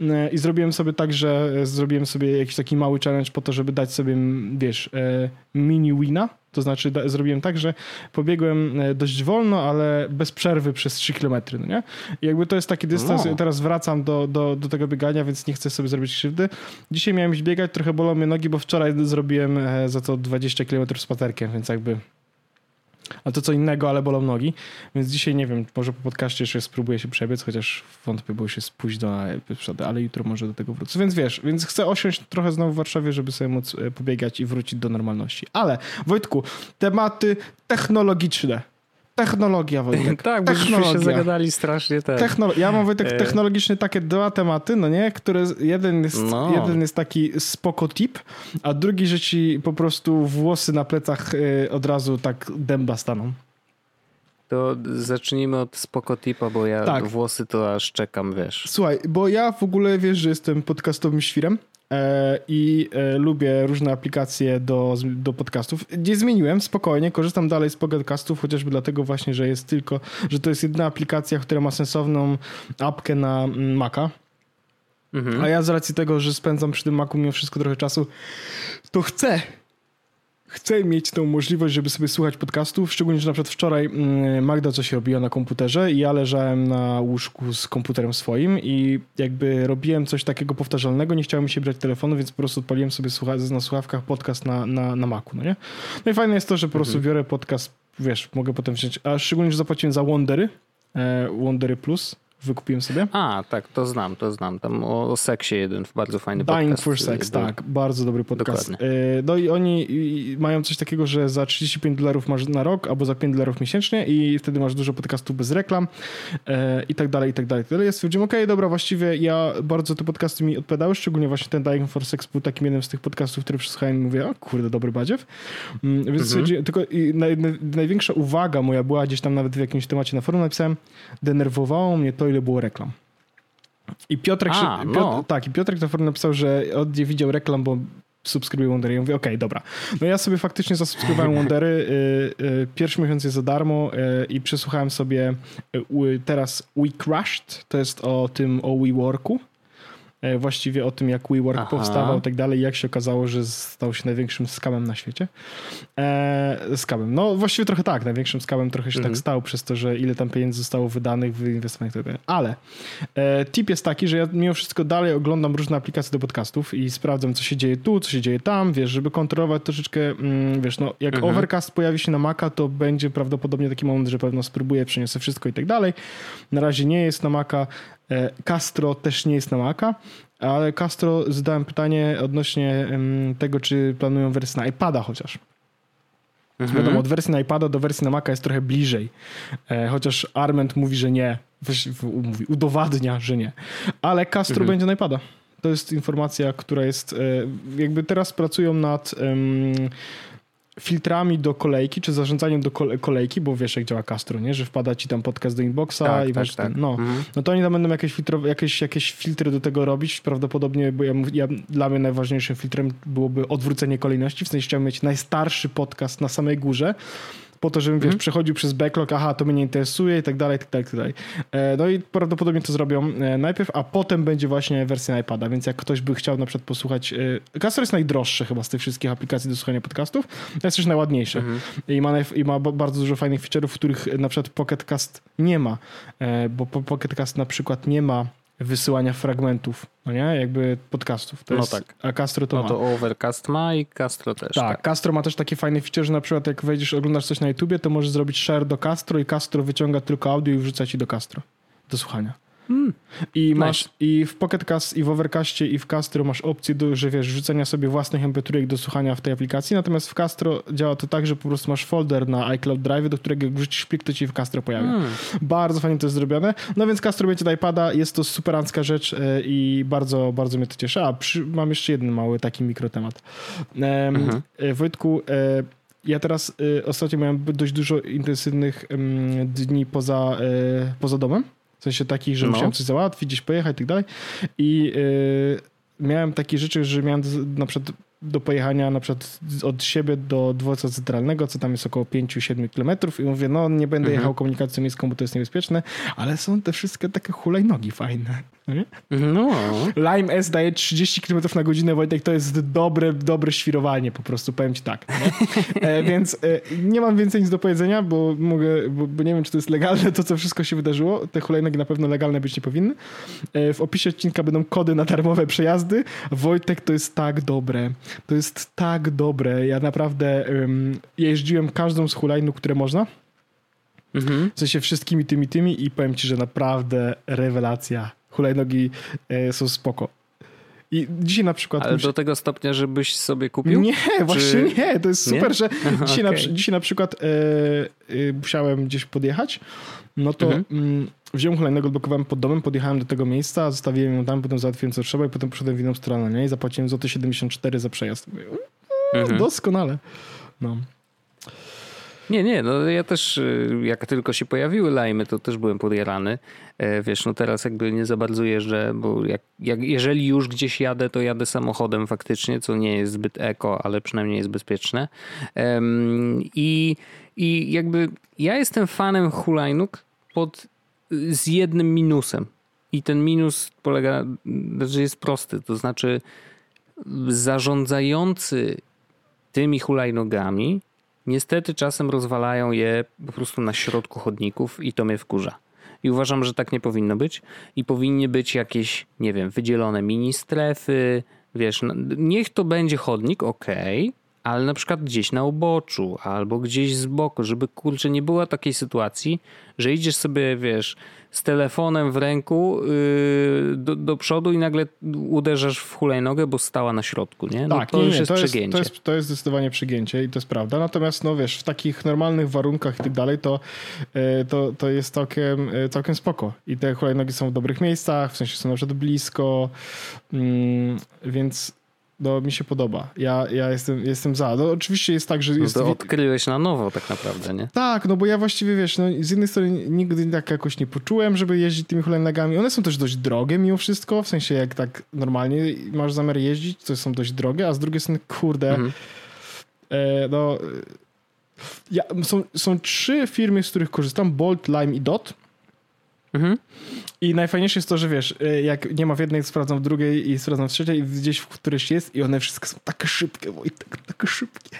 e, i zrobiłem sobie tak, że zrobiłem sobie jakiś taki mały challenge po to, żeby dać sobie, wiesz, e, mini wina. To znaczy da, zrobiłem tak, że pobiegłem e, dość wolno, ale bez przerwy przez 3 km, no nie? I jakby to jest taki dystans, no. teraz wracam do, do, do tego biegania, więc nie chcę sobie zrobić krzywdy. Dzisiaj miałem iść biegać, trochę bolą mnie nogi, bo wczoraj zrobiłem za to 20 km spacerkiem, więc jakby a to co innego, ale bolą nogi. Więc dzisiaj nie wiem, może po podcaście jeszcze spróbuję się przebiec, chociaż wątpię, bo już jest późno, ale jutro może do tego wrócę. Więc wiesz, więc chcę osiąść trochę znowu w Warszawie, żeby sobie móc e, pobiegać i wrócić do normalności. Ale Wojtku, tematy technologiczne technologia, Wojtek. tak, bo się zagadali strasznie. Tak. Technolo ja mam, Wojtek, e. technologicznie takie dwa tematy, no nie? Które jeden jest, no. jeden jest taki spoko tip, a drugi, że ci po prostu włosy na plecach e, od razu tak dęba staną. To zacznijmy od spoko tipa, bo ja tak. włosy to aż czekam, wiesz. Słuchaj, bo ja w ogóle wiesz, że jestem podcastowym świrem. E, i e, lubię różne aplikacje do, do podcastów. Nie zmieniłem, spokojnie, korzystam dalej z podcastów, chociażby dlatego właśnie, że jest tylko, że to jest jedna aplikacja, która ma sensowną apkę na mm, Maca. Mhm. A ja z racji tego, że spędzam przy tym Macu mimo wszystko trochę czasu, to chcę chcę mieć tą możliwość, żeby sobie słuchać podcastów, szczególnie, że na przykład wczoraj mm, Magda coś robiła na komputerze i ja leżałem na łóżku z komputerem swoim i jakby robiłem coś takiego powtarzalnego, nie chciałem mi się brać telefonu, więc po prostu odpaliłem sobie na słuchawkach podcast na, na, na Macu, no nie? No i fajne jest to, że po prostu mhm. biorę podcast, wiesz, mogę potem wziąć, a szczególnie, że zapłaciłem za Wondery, e, Wondery Plus, wykupiłem sobie. A, tak, to znam, to znam. Tam o, o seksie jeden, bardzo fajny Dying podcast. for Sex, tak, bardzo dobry podcast. Dokładnie. E, no i oni mają coś takiego, że za 35 dolarów masz na rok, albo za 5 dolarów miesięcznie i wtedy masz dużo podcastów bez reklam e, i tak dalej, i tak dalej. Tyle jest, stwierdziłem, okej, okay, dobra, właściwie ja bardzo te podcasty mi odpowiadały, szczególnie właśnie ten Dying for Sex był takim jednym z tych podcastów, który przesłuchałem i mówię, o kurde, dobry badziew. Mm, więc mhm. tylko naj, największa uwaga moja była gdzieś tam nawet w jakimś temacie na forum napisałem, denerwowało mnie to, ile było reklam. I Piotrek, A, Piotr, no. tak, i Piotrek to napisał, że od nie widział reklam, bo subskrybuję Wondery. Ja mówię, okej, okay, dobra. No ja sobie faktycznie zasubskrybowałem Wondery. Y, y, pierwszy miesiąc jest za darmo y, i przesłuchałem sobie teraz We Crushed. To jest o tym, o WeWorku. E, właściwie o tym, jak WeWork Aha. powstawał i tak dalej, jak się okazało, że stał się największym skamem na świecie. E, skamem. No właściwie trochę tak, największym skamem trochę się tak mhm. tak stał przez to, że ile tam pieniędzy zostało wydanych, wyinwestowanych itd. Tak Ale e, tip jest taki, że ja mimo wszystko dalej oglądam różne aplikacje do podcastów i sprawdzam, co się dzieje tu, co się dzieje tam, wiesz, żeby kontrolować troszeczkę, mm, wiesz, no jak mhm. Overcast pojawi się na Maca, to będzie prawdopodobnie taki moment, że pewno spróbuję, przeniosę wszystko i tak dalej. Na razie nie jest na Maca, Castro też nie jest na Maca, ale Castro zadałem pytanie odnośnie tego, czy planują wersję na iPada chociaż. Mhm. Wiadomo, od wersji na iPada do wersji na Maca jest trochę bliżej. E, chociaż Arment mówi, że nie. Mówi, udowadnia, że nie. Ale Castro mhm. będzie na iPada. To jest informacja, która jest. E, jakby teraz pracują nad filtrami do kolejki, czy zarządzaniem do kolejki, bo wiesz jak działa Castro, nie? że wpada ci tam podcast do inboxa tak, i tak, tak. No. Mhm. no to oni tam będą jakieś, filtro, jakieś, jakieś filtry do tego robić, prawdopodobnie, bo ja, ja, dla mnie najważniejszym filtrem byłoby odwrócenie kolejności, w sensie chciałbym mieć najstarszy podcast na samej górze, po to, żebym, wiesz, mhm. przechodził przez backlog, aha, to mnie nie interesuje i tak dalej, i tak dalej, tak dalej. E, no i prawdopodobnie to zrobią e, najpierw, a potem będzie właśnie wersja iPada, więc jak ktoś by chciał na przykład posłuchać, e, Castor jest najdroższy chyba z tych wszystkich aplikacji do słuchania podcastów, to jest też najładniejsze mm. i, ma, i ma bardzo dużo fajnych feature'ów, których na przykład Pocket Cast nie ma, bo Pocket Cast na przykład nie ma wysyłania fragmentów, no nie? Jakby podcastów. To no jest, tak. A Castro to no ma. to Overcast ma i Castro też. Tak, tak, Castro ma też takie fajne feature, że na przykład jak wejdziesz, oglądasz coś na YouTubie, to możesz zrobić share do Castro i Castro wyciąga tylko audio i wrzuca ci do Castro, do słuchania. Mm. I masz i w Pocket Cast, i w Overcastie, i w Castro masz opcję, do, że wiesz, rzucenia sobie własnych mp do słuchania w tej aplikacji, natomiast w Castro działa to tak, że po prostu masz folder na iCloud Drive, do którego jak wrzucisz plik, to ci w Castro pojawia. Mm. Bardzo fajnie to jest zrobione. No więc Castro będzie do iPada, jest to superancka rzecz e, i bardzo, bardzo mnie to cieszy. A przy, mam jeszcze jeden mały taki mikrotemat. E, mhm. Wojtku, e, ja teraz ostatnio miałem dość dużo intensywnych y, dni poza, poza domem. W sensie takich, że no. musiałem coś załatwić, gdzieś pojechać i tak dalej. I miałem takie rzeczy, że miałem na przykład do pojechania na przykład od siebie do dworca centralnego, co tam jest około 5-7 kilometrów i mówię, no nie będę mhm. jechał komunikacją miejską, bo to jest niebezpieczne, ale są te wszystkie takie hulajnogi fajne. Nie? No. Lime S daje 30 km na godzinę, Wojtek, to jest dobre, dobre świrowanie po prostu, powiem ci tak. e, więc e, nie mam więcej nic do powiedzenia, bo mogę, bo, bo, nie wiem, czy to jest legalne, to co wszystko się wydarzyło. Te hulajnogi na pewno legalne być nie powinny. E, w opisie odcinka będą kody na darmowe przejazdy. Wojtek, to jest tak dobre. To jest tak dobre. Ja naprawdę um, jeździłem każdą z hulajnóg, które można. Mhm. W sensie wszystkimi tymi, tymi i powiem ci, że naprawdę rewelacja hulajnogi e, są spoko. I dzisiaj na przykład. Ale do tego stopnia, żebyś sobie kupił? Nie, Czy... właśnie nie. To jest super, nie? że dzisiaj, okay. na, dzisiaj na przykład e, musiałem gdzieś podjechać. No to mhm. mm, wziąłem hulajnogę, odblokowałem pod domem, podjechałem do tego miejsca, zostawiłem ją tam, potem załatwiłem co trzeba i potem poszedłem w inną stronę nie? i zapłaciłem złote 74 za przejazd. Mhm. Doskonale. No. Nie, nie, no ja też y, jak tylko się pojawiły lajmy, to też byłem podjarany. E, wiesz, no teraz jakby nie za bardzo jeżdżę, bo jak, jak, jeżeli już gdzieś jadę, to jadę samochodem faktycznie, co nie jest zbyt eko, ale przynajmniej jest bezpieczne. I, i jakby ja jestem fanem hulajnóg pod, z jednym minusem. I ten minus polega, że jest prosty, to znaczy zarządzający tymi hulajnogami Niestety czasem rozwalają je po prostu na środku chodników i to mnie wkurza. I uważam, że tak nie powinno być. I powinny być jakieś, nie wiem, wydzielone mini strefy. Wiesz, niech to będzie chodnik, ok, ale na przykład gdzieś na uboczu albo gdzieś z boku, żeby kurczę nie było takiej sytuacji, że idziesz sobie, wiesz, z telefonem w ręku yy, do, do, przodu i nagle uderzasz w hulajnogę, bo stała na środku, nie? No tak, to nie, już nie, jest to przegięcie. Jest, to, jest, to jest zdecydowanie przegięcie i to jest prawda. Natomiast, no wiesz, w takich normalnych warunkach i tak dalej, to, yy, to, to jest całkiem, yy, całkiem spoko. I te hulajnogi są w dobrych miejscach, w sensie są na przykład blisko, mm, więc no, mi się podoba. Ja, ja jestem, jestem za. No, oczywiście jest tak, że... No jest... to odkryłeś na nowo tak naprawdę, nie? Tak, no bo ja właściwie, wiesz, no, z jednej strony nigdy tak jakoś nie poczułem, żeby jeździć tymi hulajnogami. One są też dość drogie mimo wszystko, w sensie jak tak normalnie masz zamiar jeździć, to są dość drogie, a z drugiej strony, kurde, mhm. e, no... Ja, są, są trzy firmy, z których korzystam, Bolt, Lime i Dot. Mhm. I najfajniejsze jest to, że wiesz, y, jak nie ma w jednej, sprawdzam w drugiej i sprawdzam w trzeciej i gdzieś w którejś jest i one wszystkie są takie szybkie, Wojtek, takie szybkie.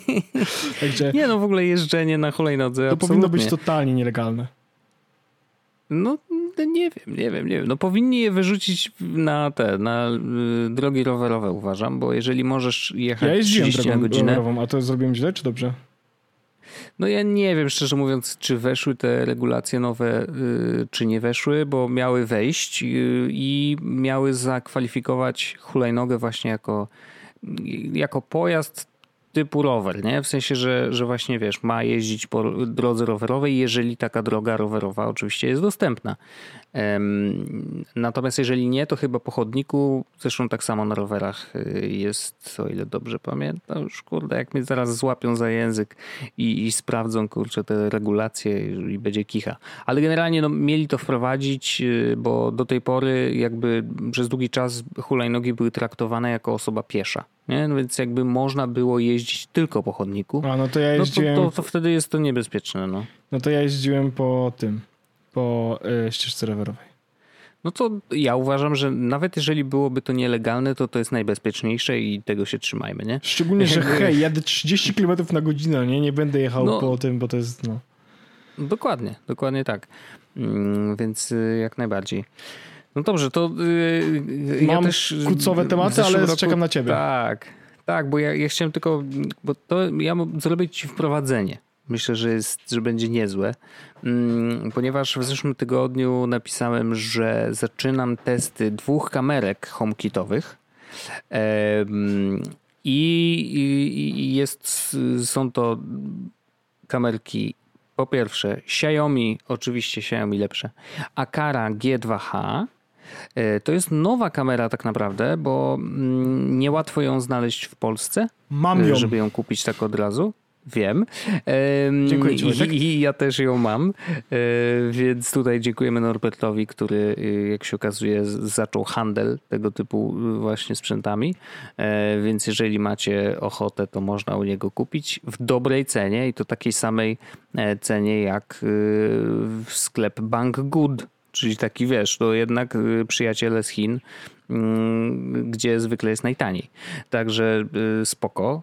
Także, nie no, w ogóle jeżdżenie na hulajnodze To absolutnie. powinno być totalnie nielegalne. No, nie wiem, nie wiem, nie wiem. No powinni je wyrzucić na te, na y, drogi rowerowe uważam, bo jeżeli możesz jechać ja jeździłem 30 drogą na godzinę... rowerową, a to zrobiłem źle czy dobrze? No ja nie wiem, szczerze mówiąc, czy weszły te regulacje nowe, y, czy nie weszły, bo miały wejść y, i miały zakwalifikować hulajnogę właśnie jako, jako pojazd typu rower, nie? W sensie, że, że właśnie wiesz, ma jeździć po drodze rowerowej, jeżeli taka droga rowerowa oczywiście jest dostępna. Natomiast jeżeli nie, to chyba po chodniku, zresztą tak samo na rowerach y, jest, o ile dobrze pamiętam, już kurde, jak mnie zaraz złapią za język i, i sprawdzą, kurczę, te regulacje i będzie kicha. Ale generalnie no, mieli to wprowadzić, y, bo do tej pory jakby przez długi czas hulajnogi były traktowane jako osoba piesza. Nie? No więc jakby można było jeździć tylko po chodniku. A no to ja jeździłem... No to, to, to wtedy jest to niebezpieczne. No. no to ja jeździłem po tym, po y, ścieżce rowerowej. No to ja uważam, że nawet jeżeli byłoby to nielegalne, to to jest najbezpieczniejsze i tego się trzymajmy, nie? Szczególnie, że hej, jadę 30 km na godzinę, nie? Nie będę jechał no, po tym, bo to jest, no... Dokładnie, dokładnie tak. Mm, więc y, jak najbardziej. No dobrze, to yy, Mam ja też... kucowe tematy, ale roku, czekam na ciebie. Tak, tak, bo ja, ja chciałem tylko, bo to ja zrobię ci wprowadzenie Myślę, że, jest, że będzie niezłe, mm, ponieważ w zeszłym tygodniu napisałem, że zaczynam testy dwóch kamerek HomeKitowych. I jest, są to kamerki po pierwsze Xiaomi, oczywiście Xiaomi lepsze, Akara G2H. E, to jest nowa kamera tak naprawdę, bo mm, niełatwo ją znaleźć w Polsce, Mam ją. żeby ją kupić tak od razu. Wiem. Dziękuję Ci, I, I, ja też ją mam, e, więc tutaj dziękujemy Norbertowi, który y, jak się okazuje zaczął handel tego typu y, właśnie sprzętami, e, więc jeżeli macie ochotę, to można u niego kupić w dobrej cenie i to takiej samej e, cenie jak y, sklep Bank Good, czyli taki wiesz, to jednak przyjaciele z Chin, mm, gdzie zwykle jest najtaniej. Także spoko.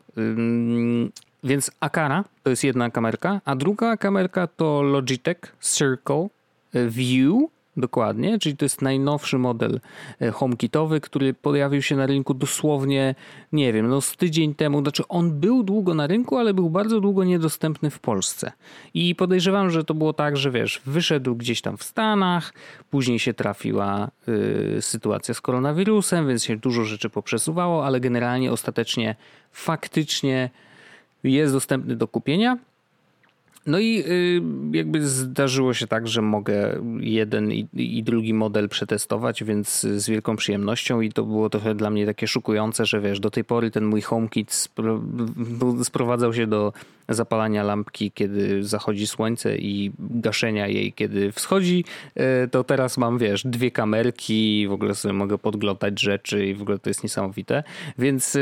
Więc Akara to jest jedna kamerka, a druga kamerka to Logitech Circle View, dokładnie, czyli to jest najnowszy model e, HomeKitowy, który pojawił się na rynku dosłownie, nie wiem, no z tydzień temu, znaczy on był długo na rynku, ale był bardzo długo niedostępny w Polsce. I podejrzewam, że to było tak, że wiesz, wyszedł gdzieś tam w Stanach, później się trafiła y, sytuacja z koronawirusem, więc się dużo rzeczy poprzesuwało, ale generalnie ostatecznie faktycznie jest dostępny do kupienia. No i y, jakby zdarzyło się tak, że mogę jeden i, drugi model przetestować, więc z wielką przyjemnością i to było trochę dla mnie takie szukujące, że wiesz, do tej pory ten mój HomeKit sprowadzał się do zapalania lampki, kiedy zachodzi słońce i gaszenia jej, kiedy wschodzi, y, to teraz mam, wiesz, dwie kamerki i w ogóle sobie mogę podglądać rzeczy i w ogóle to jest niesamowite, więc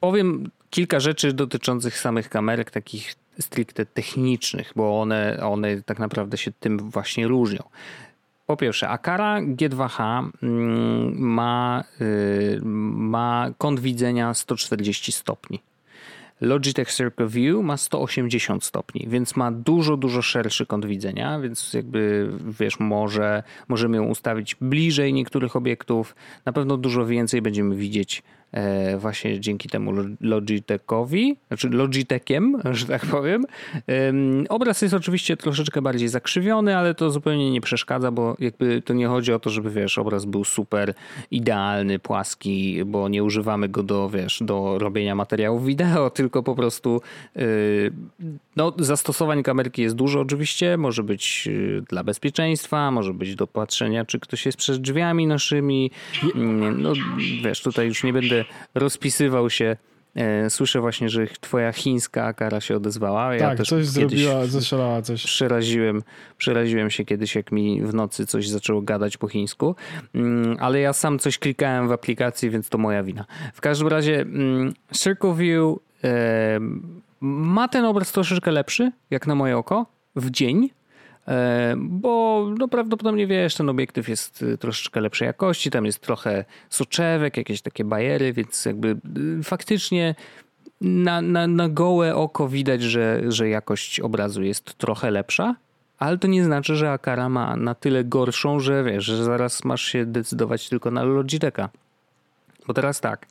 powiem kilka rzeczy dotyczących samych kamerek, takich stricte technicznych, bo one, one tak naprawdę się tym właśnie różnią. Po pierwsze, Akara G2H mm, ma, y, ma kąt widzenia 140 stopni. Logitech Circle View ma 180 stopni, więc ma dużo, dużo szerszy kąt widzenia, więc jakby wiesz, może, możemy ją ustawić bliżej niektórych obiektów. Na pewno dużo więcej będziemy widzieć właśnie dzięki temu Logitechowi, znaczy Logitechem, że tak powiem. Obraz jest oczywiście troszeczkę bardziej zakrzywiony, ale to zupełnie nie przeszkadza, bo jakby to nie chodzi o to, żeby wiesz, obraz był super idealny, płaski, bo nie używamy go do, wiesz, do robienia materiałów wideo, tylko po prostu y, no, zastosowań kamerki jest dużo oczywiście, może być y, dla bezpieczeństwa, może być do patrzenia, czy ktoś jest przed drzwiami naszymi. No wiesz, tutaj już nie będę rozpisywał się. E, słyszę właśnie, że twoja chińska kara się odezwała. Ja tak, też coś zrobiła, zastrzelała coś. Przeraziłem, przeraziłem się kiedyś, jak mi w nocy coś zaczęło gadać po chińsku, mm, ale ja sam coś klikałem w aplikacji, więc to moja wina. W każdym razie mm, Circle View ma ten obraz troszeczkę lepszy, jak na moje oko, w dzień, E, bo no, prawdopodobnie wiesz, ten obiektyw jest y, troszeczkę lepszej jakości, tam jest trochę soczewek, jakieś takie bajery, więc jakby y, faktycznie na, na, na gołe oko widać, że, że jakość obrazu jest trochę lepsza, ale to nie znaczy, że Akara ma na tyle gorszą, że wiesz, że zaraz masz się decydować tylko na Logitecha. Bo teraz tak,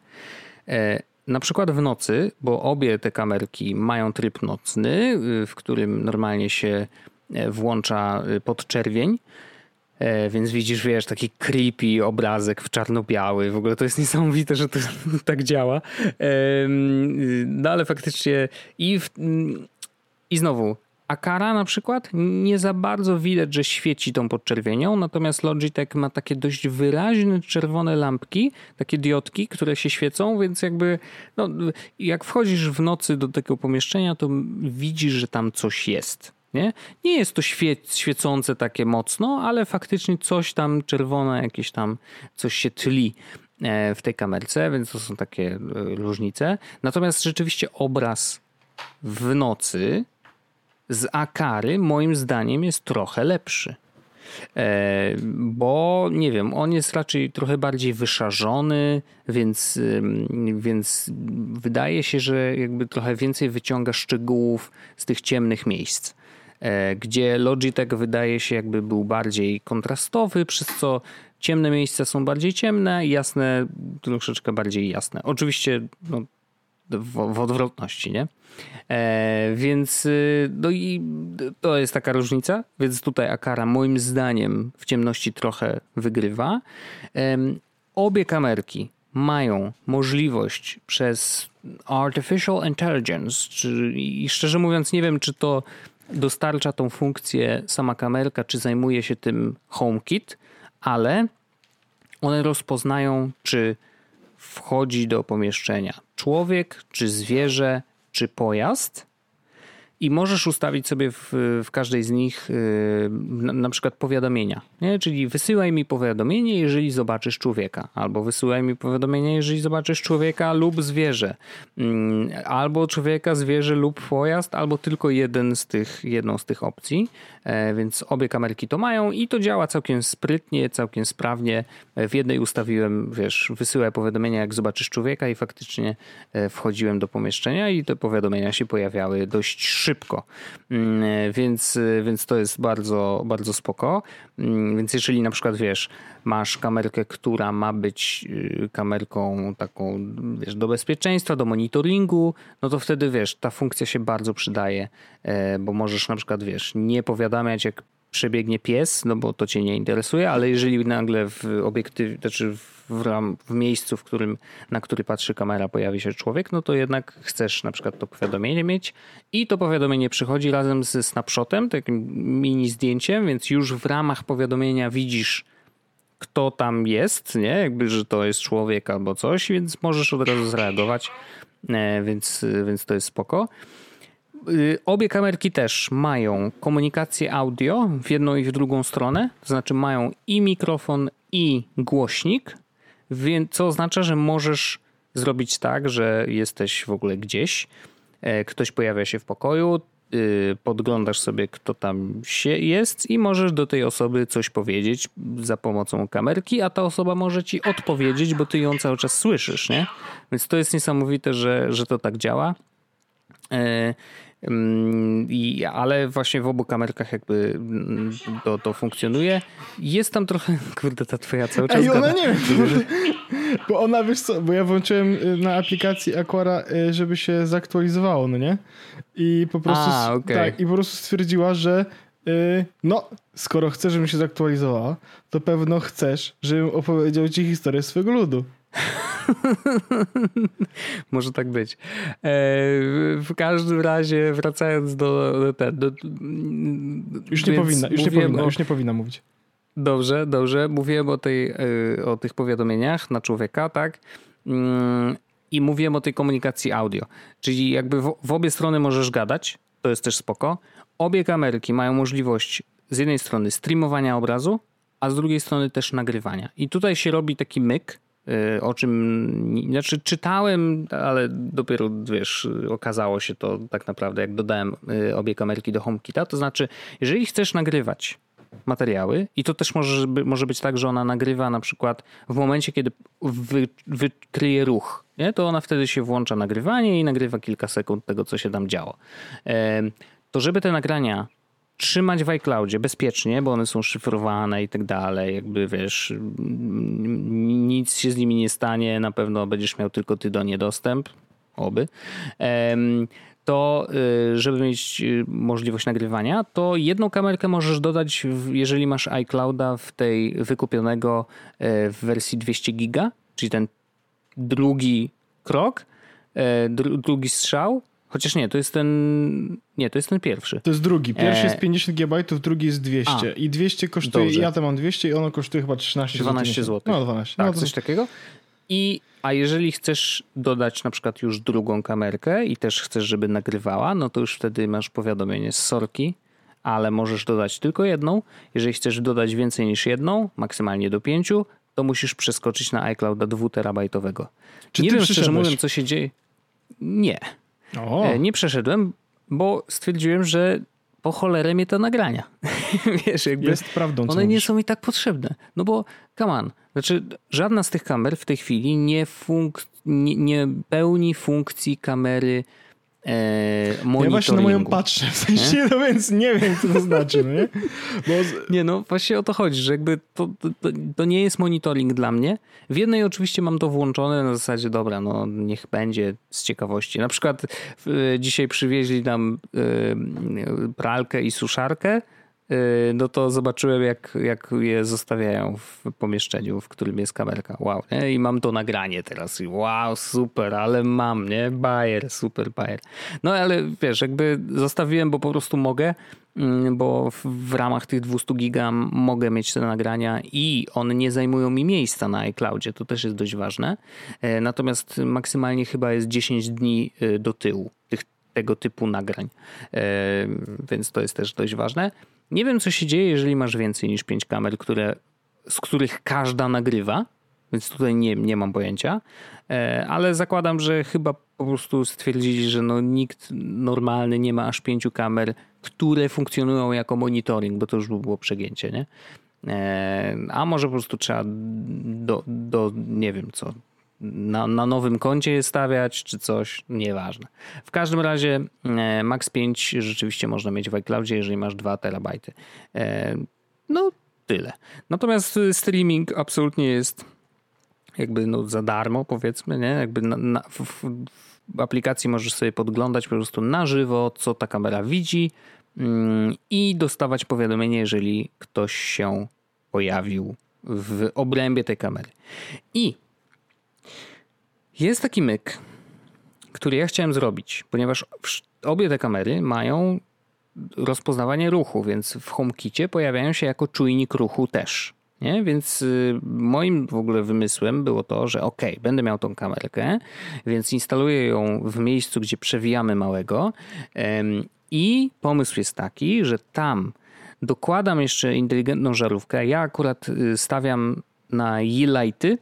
e, na przykład w nocy, bo obie te kamerki mają tryb nocny, y, w którym normalnie się E, włącza y, podczerwień. E, więc widzisz, wiesz, taki creepy obrazek w czarno-biały. W ogóle to jest niesamowite, że to tak działa. No ale faktycznie i, w, i znowu Akara na przykład nie za bardzo widać, że świeci tą podczerwienią, natomiast Logitech ma takie dość wyraźne czerwone lampki, takie diodki, które się świecą, więc jakby no, jak wchodzisz w nocy do tego pomieszczenia, to widzisz, że tam coś jest. Nie, nie jest to świe świecące takie mocno, ale faktycznie coś tam czerwone, jakieś tam coś się tli e, w tej kamerce, więc to są takie e, różnice. Natomiast rzeczywiście obraz w nocy z Akary moim zdaniem jest trochę lepszy. E, bo nie wiem, on jest raczej trochę bardziej wyszarzony, więc, więc wydaje się, że jakby trochę więcej wyciąga szczegółów z tych ciemnych miejsc. E, gdzie Logitech wydaje się jakby był bardziej kontrastowy, przez co ciemne miejsca są bardziej ciemne, jasne troszeczkę bardziej jasne. Oczywiście no, w, w odwrotności, nie? E, więc y, no i to jest taka różnica, więc tutaj Akara moim zdaniem w ciemności trochę wygrywa. E, obie kamerki mają możliwość przez artificial intelligence, czy, i szczerze mówiąc nie wiem, czy to dostarcza tą funkcję sama kamerka, czy zajmuje się tym HomeKit, ale one rozpoznają, czy wchodzi do pomieszczenia człowiek, czy zwierzę, czy pojazd i możesz ustawić sobie w, w każdej z nich yy, na, na, przykład powiadomienia. Nie? Czyli wysyłaj mi powiadomienie, jeżeli zobaczysz człowieka, albo wysyłaj mi powiadomienie, jeżeli zobaczysz człowieka lub zwierzę, yy, albo człowieka, zwierzę lub pojazd, albo tylko jeden z tych, jedną z tych opcji. Yy, więc obie kamerki to mają i to działa całkiem sprytnie, całkiem sprawnie. W jednej ustawiłem, wiesz, wysyłaj powiadomienia, jak zobaczysz człowieka i faktycznie e, wchodziłem do pomieszczenia i te powiadomienia się pojawiały dość szybko. Mm, więc, więc to jest bardzo, bardzo spoko. Mm, więc jeżeli na przykład wiesz, masz kamerkę, która ma być y, kamerką taką wiesz, do bezpieczeństwa, do monitoringu, no to wtedy wiesz, ta funkcja się bardzo przydaje, e, bo możesz na przykład wiesz, nie powiadamiać jak przebiegnie pies, no bo to cię nie interesuje, ale jeżeli nagle w obiektywie, znaczy w, ram, w miejscu, w którym, na który patrzy kamera, pojawi się człowiek, no to jednak chcesz na przykład to powiadomienie mieć i to powiadomienie przychodzi razem ze snapshotem, takim mini zdjęciem, więc już w ramach powiadomienia widzisz kto tam jest, nie? Jakby, że to jest człowiek albo coś, więc możesz od razu zareagować, e, więc, więc to jest spoko. Y, obie kamerki też mają komunikację audio w jedną i w drugą stronę, to znaczy mają i mikrofon, i głośnik, więc co oznacza, że możesz zrobić tak, że jesteś w ogóle gdzieś, e, ktoś pojawia się w pokoju, y, podglądasz sobie, kto tam się jest i możesz do tej osoby coś powiedzieć za pomocą kamerki, a ta osoba może ci odpowiedzieć, bo ty ją cały czas słyszysz, nie? Więc to jest niesamowite, że, że to tak działa. I, ale właśnie w obu kamerkach jakby mm, to, to funkcjonuje. Jest tam trochę, kurde, ta twoja cały czas Ej, ona nie wiem, bo ona, wiesz co, bo ja włączyłem y, na aplikacji Aquara, y, żeby się zaktualizowało, no nie? I po prostu, A, okay. tak, i po prostu stwierdziła, że y, no, skoro chcesz, żebym się zaktualizowała, to pewno chcesz, żebym opowiedział ci historię swojego ludu. Może tak być. E, w każdym razie, wracając do. do, do, do już, nie powinna, już, nie powinna, o... już nie powinna mówić. Dobrze, dobrze. Mówiłem o, tej, e, o tych powiadomieniach na człowieka, tak? Mm, I mówiłem o tej komunikacji audio. Czyli jakby w, w obie strony możesz gadać, to jest też spoko. Obie kamerki mają możliwość z jednej strony streamowania obrazu, a z drugiej strony też nagrywania. I tutaj się robi taki myk, o czym, znaczy czytałem, ale dopiero, wiesz, okazało się to tak naprawdę, jak dodałem y, obie kamerki do HomeKita, to znaczy, jeżeli chcesz nagrywać materiały i to też może, może być tak, że ona nagrywa na przykład w momencie, kiedy wy, wykryje ruch, nie? to ona wtedy się włącza nagrywanie i nagrywa kilka sekund tego, co się tam działo. To żeby te nagrania trzymać w iCloudzie bezpiecznie, bo one są szyfrowane i tak dalej, jakby wiesz, nic się z nimi nie stanie, na pewno będziesz miał tylko ty do nie dostęp, oby. To, y, żeby mieć y, możliwość nagrywania, to jedną kamerkę możesz dodać, jeżeli masz iClouda w tej wykupionego e, w wersji 200 giga, czyli ten drugi krok, e, drugi strzał, Chociaż nie, to jest ten. Nie, to jest ten pierwszy. To jest drugi. Pierwszy e... jest 50 GB, drugi jest 200. A, I 200 kosztuje. Dobrze. Ja to mam 200 i ono kosztuje chyba 13 12 zł. No 12. Tak, no to... coś takiego. I a jeżeli chcesz dodać na przykład już drugą kamerkę i też chcesz, żeby nagrywała, no to już wtedy masz powiadomienie z sorki, ale możesz dodać tylko jedną. Jeżeli chcesz dodać więcej niż jedną, maksymalnie do pięciu, to musisz przeskoczyć na iClouda 2 terabajtowego. Czy Nie wiem szczerze mówiąc, co się dzieje. Nie. O. E, nie przeszedłem, bo stwierdziłem, że po cholerę mnie te nagrania. Wiesz, jakby Jest prawdą. One nie są mi tak potrzebne. No bo, come on, znaczy żadna z tych kamer w tej chwili nie, funk- nie, nie pełni funkcji kamery e, Ja właśnie na moją patrzę, w sensie, nie? no więc nie wiem, co to znaczy, no nie? Bo... Nie, no właśnie o to chodzi, że jakby to, to, to, nie jest monitoring dla mnie. W jednej oczywiście mam to włączone na zasadzie, dobra, no niech będzie z ciekawości. Na przykład y, dzisiaj przywieźli nam y, pralkę i suszarkę, no to zobaczyłem, jak, jak je zostawiają w pomieszczeniu, w którym jest kamerka. Wow, nie? I mam to nagranie teraz. Wow, super, ale mam, nie? Bayer, super bayer. No ale wiesz, jakby zostawiłem, bo po prostu mogę, mm, bo w, ramach tych 200 giga mogę mieć te nagrania i one nie zajmują mi miejsca na iCloudzie. To też jest dość ważne. E, natomiast maksymalnie chyba jest 10 dni y, do tyłu tych, tego typu nagrań. Więc to jest też dość ważne. Nie wiem, co się dzieje, jeżeli masz więcej niż pięć kamer, które, z których każda nagrywa, więc tutaj nie, nie mam pojęcia, e, ale zakładam, że chyba po prostu stwierdzili, że no nikt normalny nie ma aż pięciu kamer, które funkcjonują jako monitoring, bo to już by było przegięcie, nie? E, a może po prostu trzeba do, do nie wiem co, na, na nowym koncie je stawiać, czy coś, nieważne. W każdym razie e, Max 5 rzeczywiście można mieć w iCloudzie, jeżeli masz 2 terabajty. E, no, tyle. Natomiast streaming absolutnie jest jakby no za darmo, powiedzmy, nie? Jakby na, na, w, w, aplikacji możesz sobie podglądać po prostu na żywo, co ta kamera widzi mm, i dostawać powiadomienie, jeżeli ktoś się pojawił w obrębie tej kamery. I jest taki myk, który ja chciałem zrobić, ponieważ obie te kamery mają rozpoznawanie ruchu, więc w HomeKicie pojawiają się jako czujnik ruchu też. Nie? Więc y, moim w ogóle wymysłem było to, że ok, będę miał tą kamerkę, więc instaluję ją w miejscu, gdzie przewijamy małego i pomysł jest taki, że tam dokładam jeszcze inteligentną żarówkę. Ja akurat y, stawiam na Yeelighty,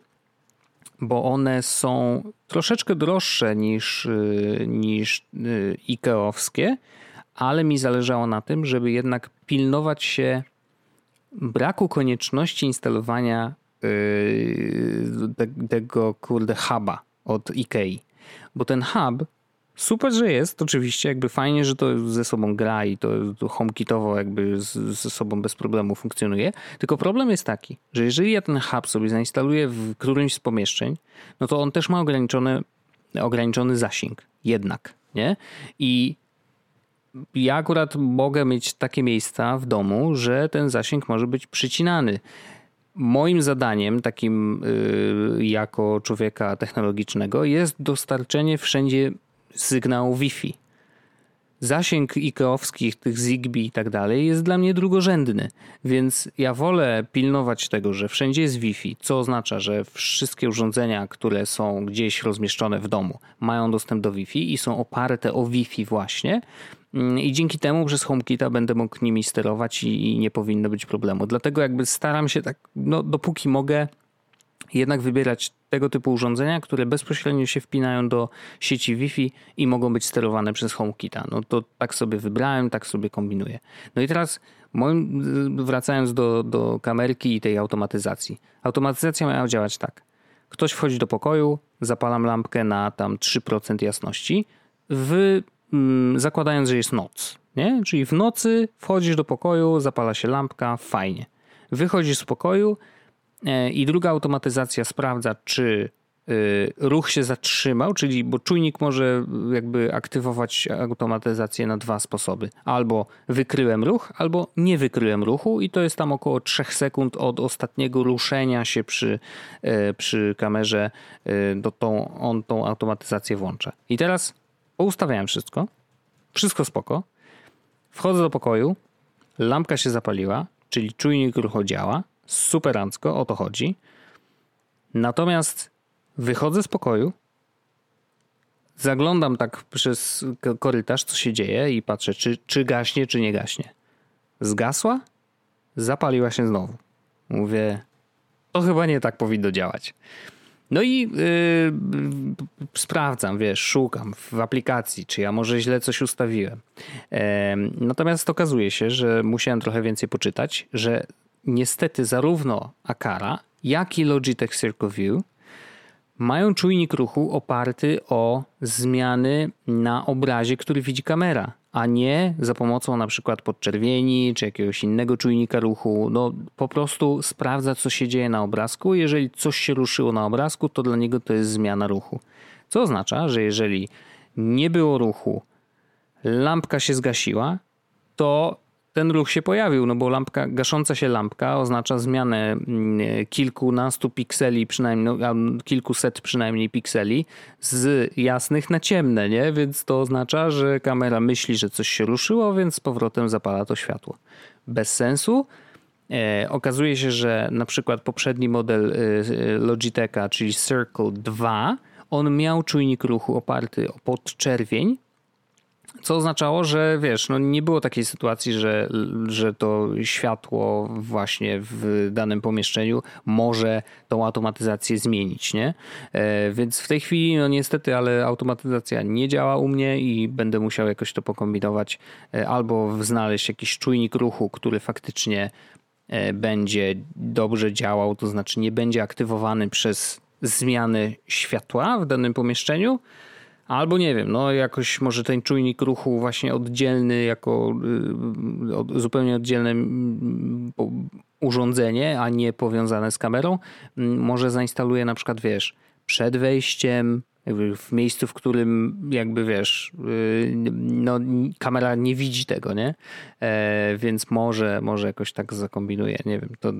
bo one są troszeczkę droższe niż, y, niż y, Ikeowskie, ale mi zależało na tym, żeby jednak pilnować się braku konieczności instalowania y, tego kurde huba od Ikei. Bo ten hub Super, że jest, oczywiście, jakby fajnie, że to ze sobą gra i to, to HomeKitowo jakby z, ze sobą bez problemu funkcjonuje. Tylko problem jest taki, że jeżeli ja ten hub sobie zainstaluję w którymś z pomieszczeń, no to on też ma ograniczony, ograniczony zasięg. Jednak, nie? I ja akurat mogę mieć takie miejsca w domu, że ten zasięg może być przycinany. Moim zadaniem, takim yy, jako człowieka technologicznego, jest dostarczenie wszędzie sygnału Wi-Fi. Zasięg ikeowskich, tych Zigbee i tak dalej jest dla mnie drugorzędny, więc ja wolę pilnować tego, że wszędzie jest Wi-Fi, co oznacza, że wszystkie urządzenia, które są gdzieś rozmieszczone w domu, mają dostęp do Wi-Fi i są oparte o Wi-Fi właśnie. Mm, I dzięki temu przez HomeKita będę mógł nimi sterować i, i nie powinno być problemu. Dlatego jakby staram się tak, no dopóki mogę, jednak wybierać tego typu urządzenia, które bezpośrednio się wpinają do sieci Wi-Fi i mogą być sterowane przez HomeKita. No to tak sobie wybrałem, tak sobie kombinuję. No i teraz moim, wracając do, do kamerki i tej automatyzacji. Automatyzacja miała działać tak. Ktoś wchodzi do pokoju, zapalam lampkę na tam 3% jasności, w, mm, zakładając, że jest noc. Nie? Czyli w nocy wchodzisz do pokoju, zapala się lampka, fajnie. Wychodzisz z pokoju, I druga automatyzacja sprawdza, czy y, ruch się zatrzymał, czyli bo czujnik może jakby aktywować automatyzację na dwa sposoby. Albo wykryłem ruch, albo nie wykryłem ruchu i to jest tam około 3 sekund od ostatniego ruszenia się przy, e, przy kamerze, e, do tą, on tą automatyzację włącza. I teraz poustawiałem wszystko, wszystko spoko, wchodzę do pokoju, lampka się zapaliła, czyli czujnik ruchu działa, superancko, o to chodzi. Natomiast wychodzę z pokoju, zaglądam tak przez korytarz, co się dzieje i patrzę, czy, czy gaśnie, czy nie gaśnie. Zgasła, zapaliła się znowu. Mówię, to chyba nie tak powinno działać. No i yy, sprawdzam, wiesz, szukam w aplikacji, czy ja może źle coś ustawiłem. Yy, natomiast okazuje się, że musiałem trochę więcej poczytać, że niestety zarówno Akara, jak i Logitech Circle View mają czujnik ruchu oparty o zmiany na obrazie, który widzi kamera, a nie za pomocą na przykład podczerwieni czy jakiegoś innego czujnika ruchu. No po prostu sprawdza, co się dzieje na obrazku. Jeżeli coś się ruszyło na obrazku, to dla niego to jest zmiana ruchu. Co oznacza, że jeżeli nie było ruchu, lampka się zgasiła, to ten ruch się pojawił, no bo lampka, gasząca się lampka oznacza zmianę mm, kilkunastu pikseli, przynajmniej no, kilkuset przynajmniej pikseli z jasnych na ciemne, nie? Więc to oznacza, że kamera myśli, że coś się ruszyło, więc z powrotem zapala to światło. Bez sensu. E, okazuje się, że na przykład poprzedni model e, e Logitecha, czyli Circle 2, on miał czujnik ruchu oparty o podczerwień, co oznaczało, że wiesz, no nie było takiej sytuacji, że, że to światło właśnie w danym pomieszczeniu może tą automatyzację zmienić, nie? E, więc w tej chwili, no niestety, ale automatyzacja nie działa u mnie i będę musiał jakoś to pokombinować e, albo znaleźć jakiś czujnik ruchu, który faktycznie e, będzie dobrze działał, to znaczy nie będzie aktywowany przez zmiany światła w danym pomieszczeniu, Albo nie wiem, no jakoś może ten czujnik ruchu właśnie oddzielny, jako y, zupełnie oddzielne urządzenie, a nie powiązane z kamerą, może zainstaluje na przykład, wiesz, przed wejściem, w miejscu, w którym jakby wiesz, y, no, kamera nie widzi tego, nie? E, więc może, może jakoś tak zakombinuje, nie wiem. To,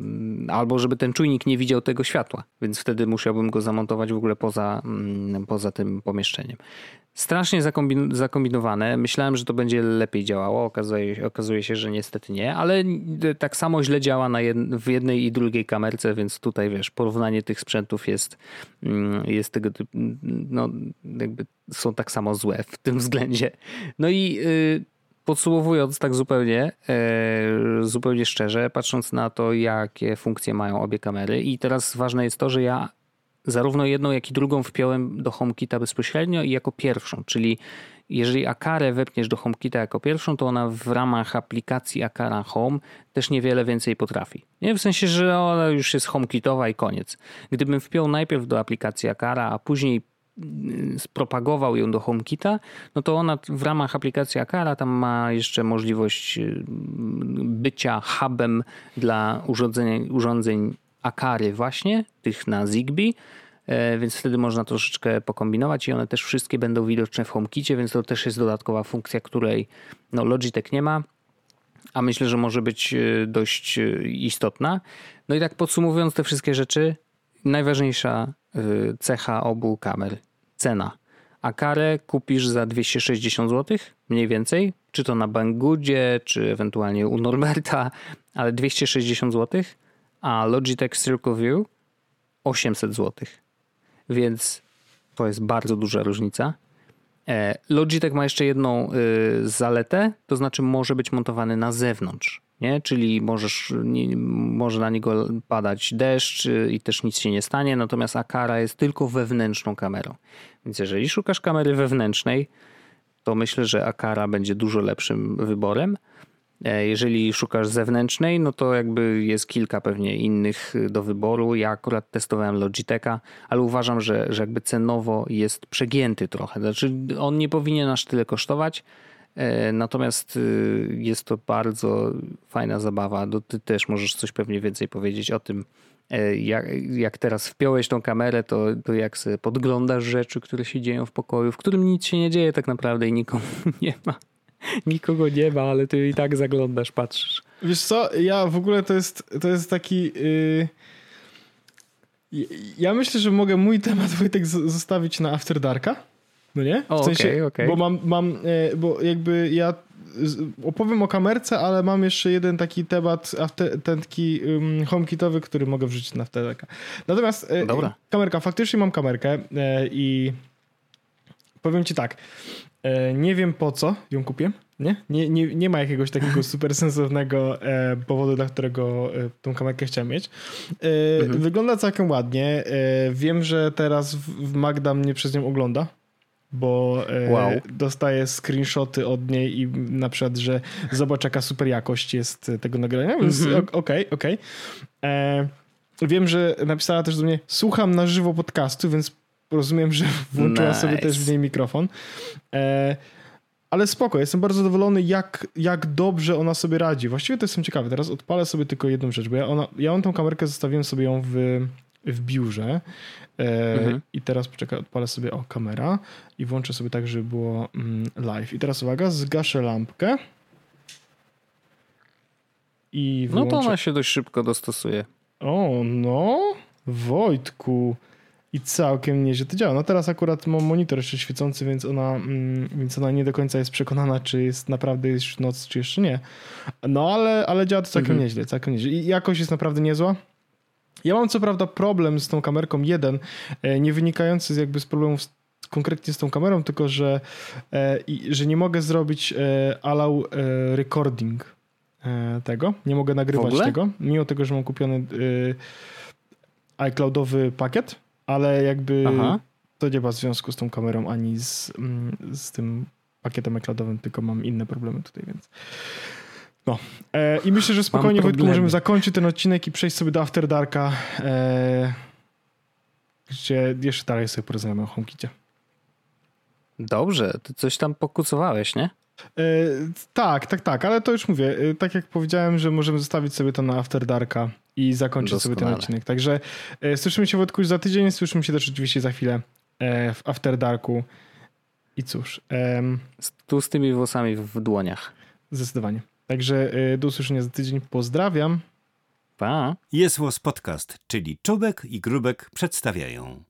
albo żeby ten czujnik nie widział tego światła, więc wtedy musiałbym go zamontować w ogóle poza, mm, poza tym pomieszczeniem strasznie zakombinowane. Myślałem, że to będzie lepiej działało. Okazuje, okazuje się, że niestety nie, ale tak samo źle działa na jed, w jednej i drugiej kamerce, więc tutaj wiesz, porównanie tych sprzętów jest, mm, jest tego typu, no jakby są tak samo złe w tym względzie. No i y, podsumowując tak zupełnie, e, zupełnie szczerze, patrząc na to, jakie funkcje mają obie kamery i teraz ważne jest to, że ja zarówno jedną, jak i drugą wpiąłem do HomeKita bezpośrednio i jako pierwszą, czyli jeżeli Akarę wepniesz do HomeKita jako pierwszą, to ona w ramach aplikacji Akara Home też niewiele więcej potrafi. Nie w sensie, że ona już jest HomeKitowa i koniec. Gdybym wpiął najpierw do aplikacji Akara, a później mm, spropagował ją do HomeKita, no to ona w ramach aplikacji Akara tam ma jeszcze możliwość mm, bycia hubem dla urządzeń, urządzeń Akary właśnie, tych na Zigbee, e, więc wtedy można troszeczkę pokombinować i one też wszystkie będą widoczne w HomeKicie, więc to też jest dodatkowa funkcja, której no, Logitech nie ma, a myślę, że może być e, dość e, istotna. No i tak podsumowując te wszystkie rzeczy, najważniejsza cecha obu kamer, cena. Akarę kupisz za 260 zł, mniej więcej, czy to na Banggoodzie, czy ewentualnie u Norberta, ale 260 zł a Logitech Circle View 800 zł. Więc to jest bardzo duża różnica. E, Logitech ma jeszcze jedną y, zaletę, to znaczy może być montowany na zewnątrz. Nie? Czyli możesz, może na niego padać deszcz y, i też nic się nie stanie, natomiast Akara jest tylko wewnętrzną kamerą. Więc jeżeli szukasz kamery wewnętrznej, to myślę, że Akara będzie dużo lepszym wyborem. E, jeżeli szukasz zewnętrznej, no to jakby jest kilka pewnie innych do wyboru. Ja akurat testowałem Logitecha, ale uważam, że, że jakby cenowo jest przegięty trochę. Znaczy on nie powinien aż tyle kosztować, e, natomiast jest to bardzo fajna zabawa. Ty też możesz coś pewnie więcej powiedzieć o tym, e, jak, jak teraz wpiąłeś tą kamerę, to, to jak podglądasz rzeczy, które się dzieją w pokoju, w którym nic się nie dzieje tak naprawdę i nikomu nie ma. Nikogo nie ma, ale ty i tak zaglądasz, patrzysz. Wiesz co, ja w ogóle to jest, to jest taki... Yy... Ja myślę, że mogę mój temat Wojtek zostawić na After Darka. No nie? W sensie, okay, okay. bo mam, mam e, bo jakby ja opowiem o kamerce, ale mam jeszcze jeden taki temat after, ten taki um, homekitowy, który mogę wrzucić na After Darka. Natomiast e, Dobra. kamerka, faktycznie mam kamerkę e, i powiem ci tak, nie wiem po co ją kupię. Nie? Nie, nie, nie ma jakiegoś takiego super sensownego e, powodu, dla którego e, tą kamerkę chciałem mieć. E, mhm. Wygląda całkiem ładnie. E, wiem, że teraz Magda mnie przez nią ogląda, bo e, wow. dostaję screenshoty od niej i na przykład, że zobacz jaka super jakość jest tego nagrania, więc okej, mhm. okej. Okay, okay. Wiem, że napisała też do mnie słucham na żywo podcastu, więc rozumiem, że włączyła nice. sobie też w niej mikrofon. E, ale spoko, jestem bardzo zadowolony, jak, jak dobrze ona sobie radzi. Właściwie to jestem ciekawy. Teraz odpalę sobie tylko jedną rzecz, bo ja, ona, ja mam tą kamerkę, zostawiłem sobie ją w, w biurze. E, mhm. I teraz poczekaj, odpalę sobie o kamera i włączę sobie tak, żeby było mm, live. I teraz uwaga, zgaszę lampkę. I włączę... No to ona się dość szybko dostosuje. O, no, Wojtku. I całkiem nieźle to działa. No teraz akurat mam monitor jeszcze świecący, więc ona, mm, więc ona nie do końca jest przekonana, czy jest naprawdę już noc, czy jeszcze nie. No ale, ale działa to całkiem mhm. nieźle, całkiem nieźle. I jakość jest naprawdę niezła. Ja mam co prawda problem z tą kamerką jeden, e, nie wynikający z jakby z problemów z, konkretnie z tą kamerą, tylko że, e, że nie mogę zrobić e, allow recording tego, nie mogę nagrywać tego, mimo tego, że mam kupiony iCloudowy pakiet, ale jakby Aha. to nie ma związku z tą kamerą ani z, mm, z tym pakietem iCloudowym, tylko mam inne problemy tutaj, więc no. E, I myślę, że spokojnie Wojtku możemy zakończyć ten odcinek i przejść sobie do After Darka, e, gdzie jeszcze dalej sobie porozmawiamy o HomeKitie. Dobrze, ty coś tam pokucowałeś, nie? E, tak, tak, tak, ale to już mówię. E, tak jak powiedziałem, że możemy zostawić sobie to na After Darka i zakończyć Doskonale. sobie ten odcinek. Także e, słyszymy się Wojtku już za tydzień, słyszymy się też oczywiście za chwilę w After Darku. I cóż. tu z tymi włosami w dłoniach. Zdecydowanie. Także do usłyszenia za tydzień. Pozdrawiam. Pa. Jest Podcast, czyli Czubek i Grubek przedstawiają.